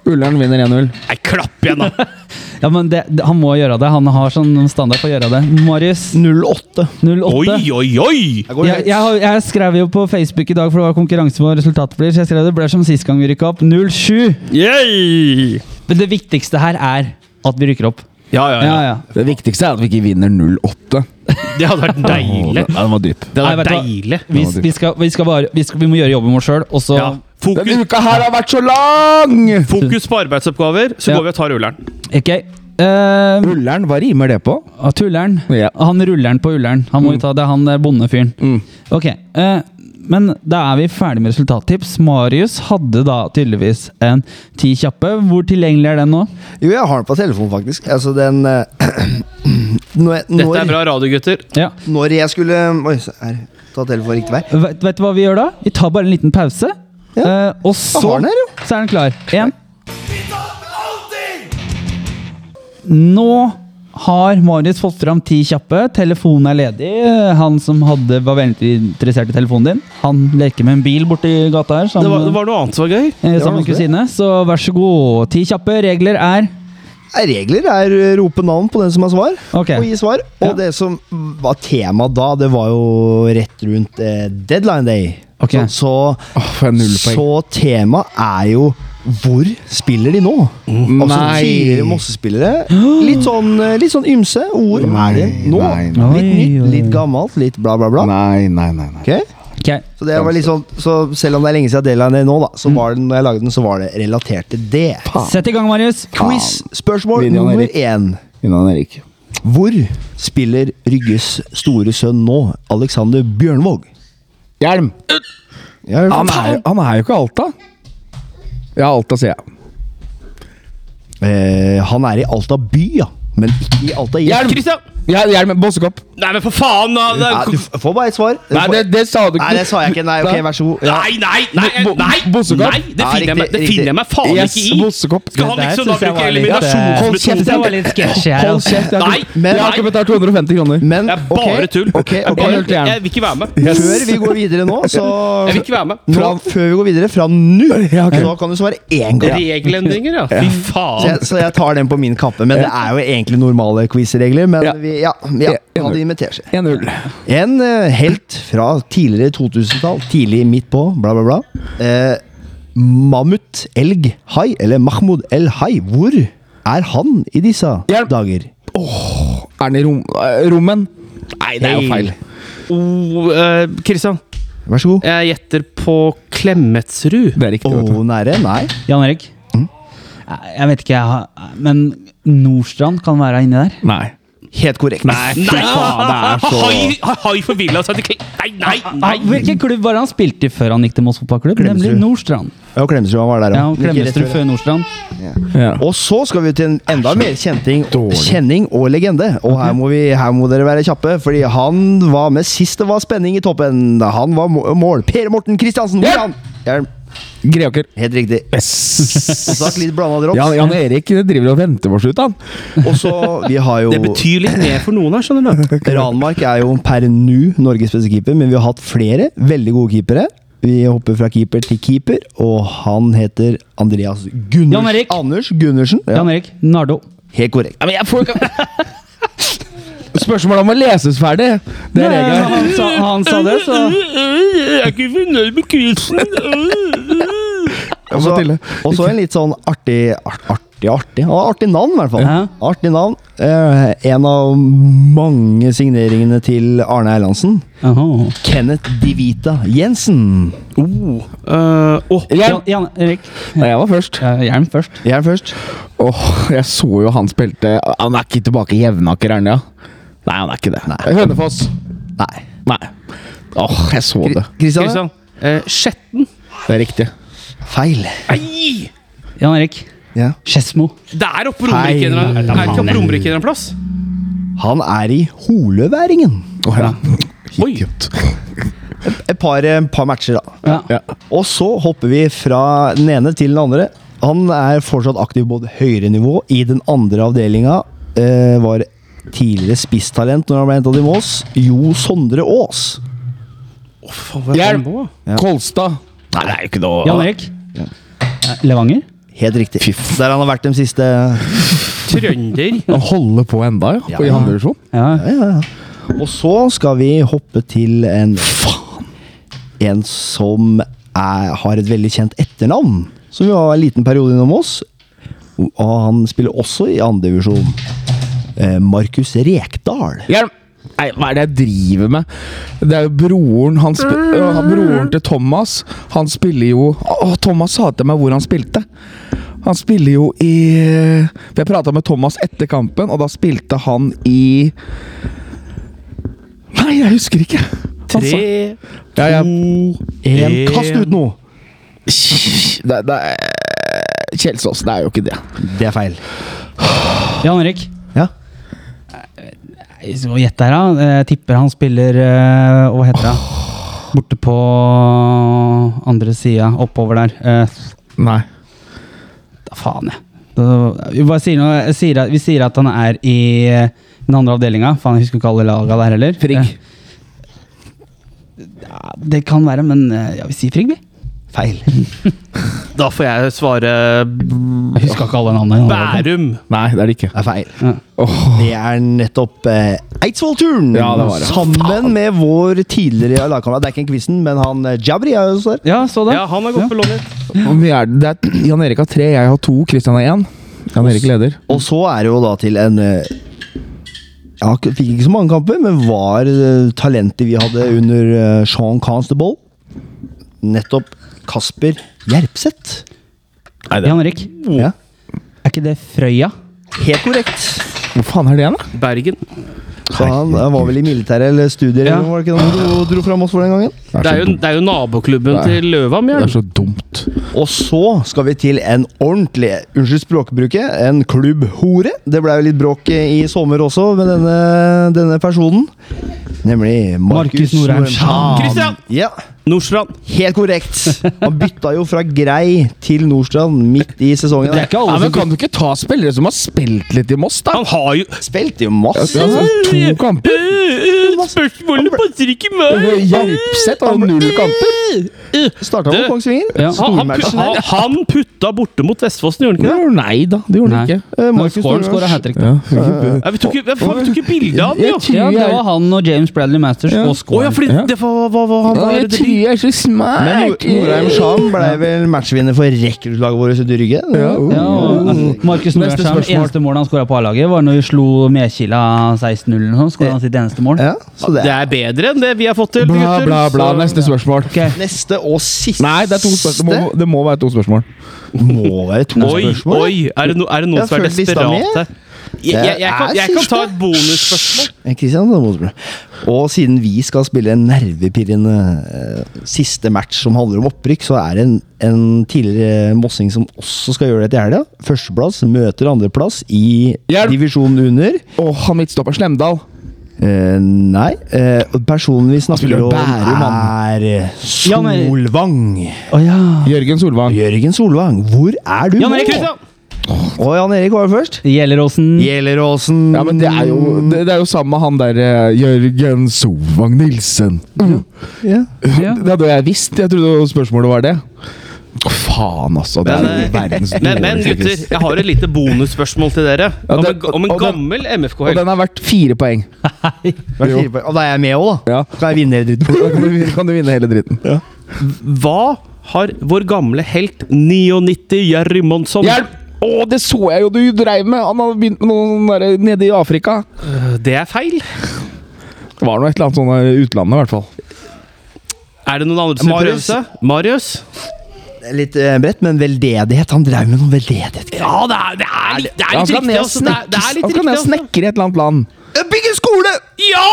Ullern vinner 1-0. Nei, klapp igjen, da! Ja, men det, det, Han må gjøre det. Han har sånn standard for å gjøre det. Marius 08. 08. Oi, oi, oi! Jeg, jeg, jeg skrev jo på Facebook i dag, for det var konkurranse på resultatet blir, så jeg skrev det ble som sist gang vi rykka opp. 07. Yay! Men det viktigste her er at vi rykker opp. Ja, ja, Ja, ja. ja. Det viktigste er at vi ikke vinner 0-8. Det hadde vært deilig. Ja, den var dyp. Det hadde vært deilig. Vi, vi, skal, vi, skal bare, vi, skal, vi må gjøre jobben vår sjøl, og så Ja. Denne uka her har vært så lang! fokus på arbeidsoppgaver, så Ja. går vi og tar rulleren. Okay. Uh, rulleren, hva rimer det på? At Ja. Han rulleren på Ullern. Han må mm. ta, det han bondefyren. Mm. Ok. eh, men da er vi ferdig med resultattips. Marius hadde da tydeligvis en ti kjappe. Hvor tilgjengelig er den nå? Jo, jeg har den på telefonen, faktisk. Altså, den uh, når, jeg- Dette er bra radio, gutter. Ja. når jeg skulle Oi, så her. Ta telefonen riktig vei. Vet, vet du hva vi gjør da? Vi tar bare en liten pause. eh, og så, den her, jo. så er den klar. Allting! Nå har Marius fått fram ti kjappe. Telefonen er ledig. Han som hadde, var veldig interessert i telefonen din, han leker med en bil borti gata her. Det var, det var noe annet som var gøy. eh, sammen med kusine. Så vær så god. Ti kjappe. Regler er Regler er eh, rope navn på den som har svar, okay. og gi svar. Og Ja. det som var tema da, det var jo rett rundt eh, deadline day. Okay. Så, så, poeng. så tema er jo hvor spiller de nå? Altså Nei. tidligere Mosse-spillere. Litt sånn, eh, litt sånn ymse. ord er det nå? Nei, nei. Litt nytt, litt gammelt, litt bla, bla, bla. Nei, nei, nei. nei. Okay? Okay. Så, det var litt sånn, så selv om det er lenge siden jeg delte den nå, da, så var det, når jeg lagde den, så var det relatert til det. Sett i gang, Marius. Quiz-spørsmål nummer Erik. én. Innan Erik. Hvor spiller Rygges store sønn nå, Alexander Bjørnvåg? Hjelm! Hjelm. Han er, han er jo ikke Alta. Ja, Alta, sier jeg. eh, han er i Alta by, ja. Men ikke i Alta hjelm. Hjelm! Christian! Ja, hjelm, Bossekopp. Nei, men for faen! Da. Det Ja, du får bare et svar. Nei, det, det sa du ikke. Nei, det sa jeg ikke. Nei, ok, vær så god. Ja. Nei, nei, nei! Nei, Bossekopp? nei det Ja, finner jeg meg, det finner jeg meg faen Yes, ikke i! Bossekopp. Skal han liksom da bruke eliminasjonsmetoden? Det var litt sketchy her. Hold kjeft. jeg- Nei, Men- Jeg har ikke betalt 250 kroner. Men Det er ok, bare tull. Okay, okay, jeg, Jeg, jeg vil ikke være med. Før vi går videre nå, så Jeg vil ikke være med. Fra, Før vi går videre, fra nå, Ja, okay. så kan du svare én gang. Regelendringer, ja. Fy Så faen. jeg, så jeg tar den på min kappe. Men det er jo egentlig normale quiz-regler. Men vi, ja, ja, hadde invitert seg. 1-0. En eh, helt fra tidligere 2000-tall, tidlig midt på, bla, bla, bla. Eh, Mammut Elg Hai, eller Mahmoud El Hai, hvor er han i disse Hjelp! dager? Er den i rom, eh, rommen? Nei, det er jo feil. Oh, eh, Kristian, Vær så god. jeg gjetter på Klemetsrud. Det er riktig. Å, vet du. nære? Nei. Jan Erik? Jeg jeg vet ikke, jeg har, men Nordstrand kan være inni der. Nei. Helt korrekt. Nei, faen, det er så- Hai, hai forvilla seg til Kle- Nei, nei, nei! Ah, Hvilken klubb var det han spilte i før han gikk til Moss fotballklubb? Nemlig Nordstrand. Ja, og Klemetsrud var der Ja, ja og Klemetsrud før. Nordstrand. Ja. Og så skal vi til en enda mer kjenting, kjenning og legende. Og her må, vi, her må dere være kjappe, fordi han var med sist det var spenning i toppen. Han var mål. Per Morten Kristiansen. Er? Hjelm. Greaker. Helt riktig. Og snakk litt blanda drops. Jan, Jan Erik driver og venter på slutt, han. Og så, vi har jo Det betyr litt mer for noen her, skjønner du. Ranmark er jo per nu Norges beste keeper, men vi har hatt flere veldig gode keepere. Vi hopper fra keeper til keeper, og han heter Andreas Gunners, Jan Erik. Anders Gundersen. Ja, Jan Erik Nardo. helt korrekt. Ja, men jeg får ikke Spørsmålet om å leses ferdig. Det er regelen. han, sa, han sa det, så Jeg er ikke fornøyd med quizen. Og så- en litt sånn artig art, Artig, artig. Han har artig navn, i hvert fall. Ja. Artig navn. Eh, en av mange signeringene til Arne Erlandsen. Jaha. Kenneth Divita Jensen. Oh, eh, åh, Jan, Jan Erik. Nei, jeg var først. Ja, Jern først. Er først. Åh, jeg så jo han spilte Han er ikke tilbake i Jevnaker, er han ja? Nei, han er ikke det. Hønefoss. Nei. Nei. Åh, jeg så det. Kristian? Kristian. Eh, Skjetten. Det er riktig. Feil. Ei! Jan Erik. Ja. Skedsmo. Det er oppe på Romerike en eller Er det ikke oppe på Romerike en plass? Han er i Holøværingen. Oh, ja. Oi. Et par, et par matcher, da. Ja. Ja. Og så hopper vi fra den ene til den andre. Han er fortsatt aktiv på høyere nivå. I den andre avdelinga eh, var tidligere spisstalent når han ble henta til Mås. Jo Sondre Aas. Oh, faen, hva er Hjelp! Ja. Kolstad. Nei, det er jo ikke noe Jan Erik. Levanger. Helt riktig. Der han har vært de siste Trønder. Han holder på enda, ja. Ja, På i andre divisjon. Ja. ja, ja, ja. Og så skal vi hoppe til en En som er, har et veldig kjent etternavn. Som vi var en liten periode innom oss. Og han spiller også i andredivisjon. Eh, Markus Rekdal. Hjelm! Nei, hva er det jeg driver med? Det er jo broren han spi øh, Broren til Thomas. Han spiller jo Å, Thomas sa til meg hvor han spilte. Han spiller jo i For Jeg prata med Thomas etter kampen, og da spilte han i Nei, jeg husker ikke. Han Tre, ja. En kast ut noe! Det, det er Kjelsås. Det er jo ikke det. Det er feil. Jan Erik. Ja. Jeg må gjette her, da. Jeg tipper han spiller eh, Hva heter det? Borte på andre sida, oppover der. Eh, Nei. Da faen, jeg. Da- Vi, bare sier noe, jeg sier at, vi sier at han er i eh, den andre avdelinga. Faen, jeg husker ikke alle laga der heller. Frigg. Eh, ja, det kan være, men eh, ja, vi sier Frigg, vi. Feil. Da får jeg svare Jeg husker ikke alle navnene. Bærum. Nei, det er det ikke. Det er feil. Ja. Det er nettopp eh, Eidsvoll-turen! Ja. Sammen med vår tidligere lagkamerat. Det er ikke en quizen, men han eh, Jabri er jo også der. Ja, så det. Ja, han har gått på lånet. Er det? det er, Jan Erik har tre, jeg har to, Kristian har én. Jan Erik leder. Og så er det jo da til en Jeg ja, Fikk ikke så mange kamper, men var eh, talentet vi hadde under eh, Sean Constable. Nettopp Kasper Gjerpseth. Jan Erik, Ja. er ikke det Frøya? Helt korrekt. Hvor faen er det igjen, da? Bergen. Så han eh, var vel i militæret eller studier, Ja. eller var det ikke det han dro, dro fram oss for den gangen? Det er jo, det er jo naboklubben Nei. til Løvam, Det Jørn. er så dumt. Og så skal vi til en ordentlig, unnskyld språkbruket, en klubbhore. Det ble jo litt bråk i sommer også med denne, denne personen. Nemlig Markus Markus Norheim Norheim. Christian! Ja, Nordstrand. helt korrekt. Han bytta jo fra Grei til Nordstrand midt i sesongen. Det er ikke Ja, alle men Kan du ikke ta spillere som har spilt litt i Moss, da? Han har jo Spilt i masse. Ja, altså, to kamper? Spørsmålet passer ikke meg! Hjelpsett har null kamper! Starta med Kongsvinger. Ja. Han, han, han, putta borte mot Vestfossen, gjorde han ikke det? Nei da, det gjorde han ikke. Eh, Markus skåra hat trick. Vi tok ikke bilde av den, jo! Ja, det var han og James Bradley Masters og ja, Skåren. fordi Ja. det var, han var jeg er så smart! Men Nor- Norheim Sham ble vel matchvinner for rekruttlaget vårt i Rygge. Ja. Ja, og Markus Norheim, eneste mål han skåra på A-laget, var når vi slo Medkila 16-0 eller. Skåra han sitt eneste mål. Ja, så det Det er er bedre enn det vi har fått til, Bla, gutter. bla, bla. Så- Neste spørsmål. neste og siste. Nei, det er. Det må, det må være to spørsmål. må være to Oi, spørsmål. oi! Er det, no, er det noen Jeg som er desperate? Jeg, jeg, jeg, kan, jeg kan ta et bonusspørsmål. Og siden vi skal spille en nervepirrende eh, siste match som handler om opprykk, så er det en, en tidligere mossing som også skal gjøre det til helga. Førsteplass møter andreplass i Hjelp! divisjonen under. Åh, han midtstopper Slemdal. Uh, nei. Uh, personen vi snakker om, er. Solvang. Å ja. Jørgen Solvang. Jørgen Solvang, hvor er du nå? Og Jan Erik var først. Gjelleråsen. Gjelleråsen. Ja, men det er jo, det, det er jo sammen med han der eh, Jørgen Sovang Nilsen. Ja. Ja. Det hadde jeg visst. Jeg trodde spørsmålet var det. Å, faen, altså. Det er Men, jo verdens Men, men dårligste gutter, quiz. jeg har et lite bonusspørsmål til dere. Ja, Om det- en, om en og den- gammel Og den er verdt fire poeng. Vær fire poeng. Og da er jeg med òg, da. Ja. Kan jeg vinne hele dritten? Da kan du, kan du vinne hele dritten. Hva har vår gamle helt 99 Jerry Monsson Hjelp! Å, det så jeg jo du dreiv med! Han hadde begynt med noe sånn der nede i Afrika. Øh, Det er feil. Det var noe et eller annet sånn der i utlandet, i hvert fall. Er det noen andre som vil prøve seg? Marius? Litt eh, bredt, men veldedighet. Han drev med noe veldedighet. Ja, det er, det er litt, det er litt riktig. Også. Det er, det er litt Han kan ned og riktig. snekre i et eller annet land. Bygge skole! Ja!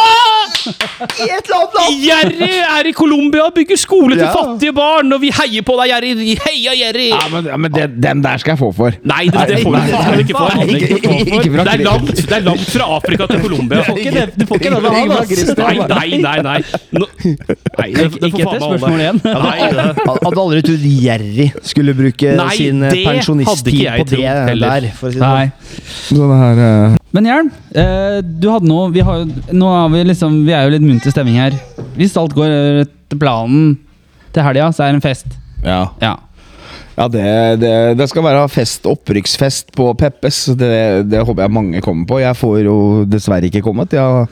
I et eller annet land! Jerry er i Colombia og bygger skole til Ja. fattige barn, og vi heier på deg, Jerry. Heia, Jerry! Ja, men, ja, men det, den der skal jeg få for. Nei, det, det får faen ikke for. Ikke- ikke- Det er langt, det er langt fra Afrika til Colombia. Du får ikke det- du får ikke han. Nei, nei, nei. nei. No, nei det, det får Ikke etter spørsmål igjen. Hadde aldri trodd Jerry skulle bruke sin eh, pensjonisttid på det der. For å si det sånn. Nei. Sånn her eh, Men Jern, eh, du hadde noe vi, har, nå er vi, liksom, vi er jo litt munter stemning her. Hvis alt går etter planen til helga, så er det en fest. Ja. Ja. Ja, det, det, det skal være fest, opprykksfest på Peppes. Det, det håper jeg mange kommer på. Jeg får jo dessverre ikke kommet. Jeg,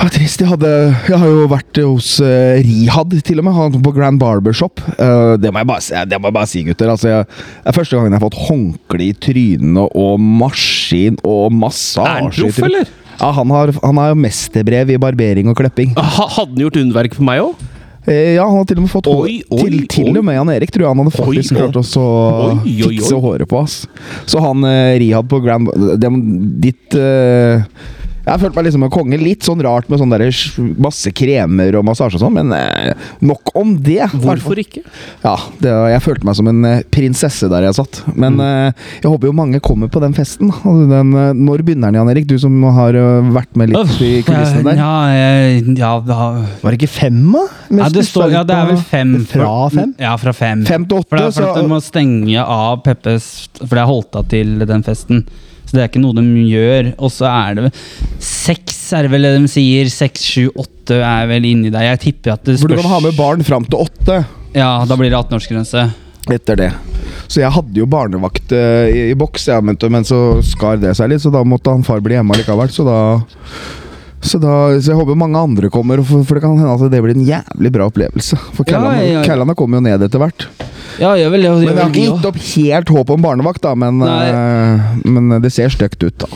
det var trist. Jeg, hadde, jeg har jo vært hos uh, Rihad, til og med. Han på Grand Barbershop. Uh, det, må bare, det må jeg bare si, gutter. Altså, jeg, det er første gangen jeg har fått håndkle i trynet og maskin og massasje. Er han proff, eller? Ja, han har, han har mesterbrev i barbering og klipping. Ha, hadde han gjort underverk for meg òg? Eh, Ja, han har til og med fått hår. Oi, oi, til, til oi. og med Jan Erik tror jeg han hadde faktisk klart å fikse håret på. ass. Så han eh, Rihad på Grand det, Ditt eh, Jeg har følt meg liksom en konge. Litt sånn rart med sånn masse kremer og massasje og sånn, men eh, nok om det. Hvorfor ikke? Ja, det, Jeg følte meg som en eh, prinsesse der jeg satt. Men Mm. eh, jeg håper jo mange kommer på den festen. Altså, Den, eh, når begynner den, Jan Erik? Du som har eh, vært med litt i kulissene der. Ja, ja, ja, Var det ikke fem, da? ja, det, står, ja, det er vel fem. Fra fem? Ja, fra fem. Fem til åtte. For det er for at du de må stenge av Peppes For det er holdt av til den festen. Så det er ikke noe de gjør. Og så er det seks, er det vel det de sier. Seks, sju, åtte er vel inni der. Jeg tipper at det spørs For du kan ha med barn fram til åtte. Ja, da blir det 18-årsgrense. etter det. Så jeg hadde jo barnevakt eh, i, i boks, ja, men, men så skar det seg litt, så da måtte han far bli hjemme likevel. Så da så, da, så jeg håper mange andre kommer, for, for det kan hende at det blir en jævlig bra opplevelse. For Ja, Kællane ja, ja. Kommer jo ned etter hvert. Ja, jeg vil, jeg, jeg, Men jeg har ikke gitt opp helt håp om barnevakt, da, men, uh, men det ser stygt ut, da.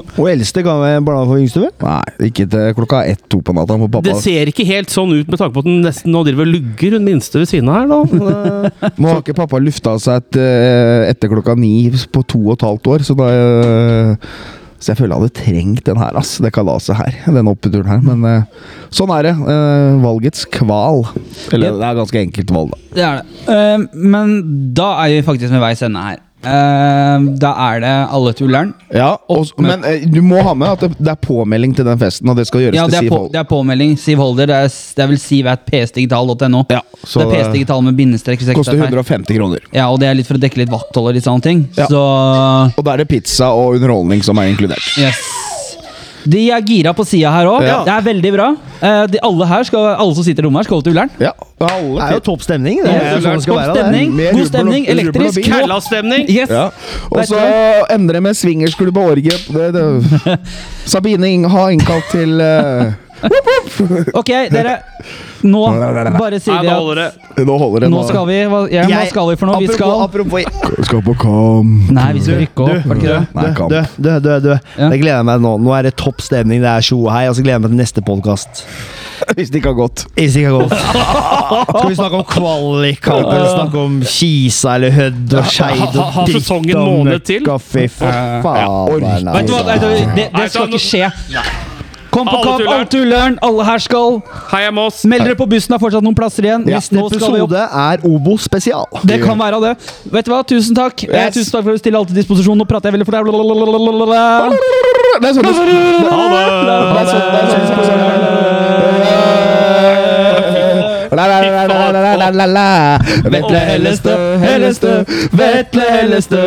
Og eldste ga meg barna for yngste, vel? Nei, ikke til klokka ett-to på natta. Pappa. Det ser ikke helt sånn ut med tanke på at den nesten nå driver og lugger, hun minste ved siden av her. nå. Nå har ikke pappa lufta seg et, eh, etter klokka ni på to og et halvt år, så da eh, Så jeg føler jeg hadde trengt den her, ass. Det kalaset her. Den oppturen her. Men uh, sånn er det. Uh, valgets kval. Eller det er ganske enkelt valg, da. Det er det. Uh, men da er vi faktisk ved veis ende her. Eh, da er det alle til Ullern. Ja, og, men eh, du må ha med at det, det er påmelding til den festen, og det skal gjøres Ja, det til Siv Holder. Det er påmelding. Siv Holder. Det er, det er vel siv at psdigital.no. Ja, det er psdigital med bindestrek. koster 150 kroner. Ja, og det er litt for å dekke litt vakthold og litt sånne ting. Ja. Så Og da er det pizza og underholdning som er inkludert. yes. De er gira på sida her òg. Ja. Det er veldig bra. Eh, de, alle her skal, alle som sitter i rommet her, skal til Ullern. Ja, Det er jo topp stemning. Det er sånn det skal være. stemning, god stemning, elektrisk. Kællastemning. Yes. Ja. Og så ender det med swingersklubb og orgie. Sabine har innkalt til eh, Ok, dere. Nå bare sier Nei, vi nå at holder det. Nå holder det. Nå skal vi hva, ja, hva Jeg- skal vi for noe? Vi skal apropos, Vi skal på kamp. Nei, vi skal rykke opp. Var det ikke det? Nei, kamp. Du, du, du, du. Ja. Jeg gleder meg nå. Nå er det topp stemning, det er tjo og hei. Og så gleder jeg meg til neste podkast. Hvis det ikke har gått. Hvis det ikke har gått. Skal vi snakke om kvalikkamper, snakke om Kisa eller Hødd og Skeid Ha- ha- ha sesongen måned til? for faen. Vet du hva, nei, det, det, det skal ikke skje. Kom på kamp, alle tulleren, Alle her skal. Heia Moss! Meld dere på bussen, det er fortsatt noen plasser igjen. Neste Nå skal vi opp. episode er Obo spesial. Det kan være det. Vet du hva, tusen takk. Eh, Tusen takk for at du stiller alt til disposisjon. Nå prater jeg veldig for deg. Det er sånn det, Ha det! det er sånn, det er sånn, det er sånn. Vetle Hellestø, Hellestø, Vetle Hellestø.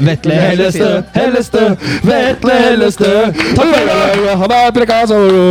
Vetle Hellestø, Hellestø, Vetle Hellestø. Takk for i dag. Ha det, Prekasoro.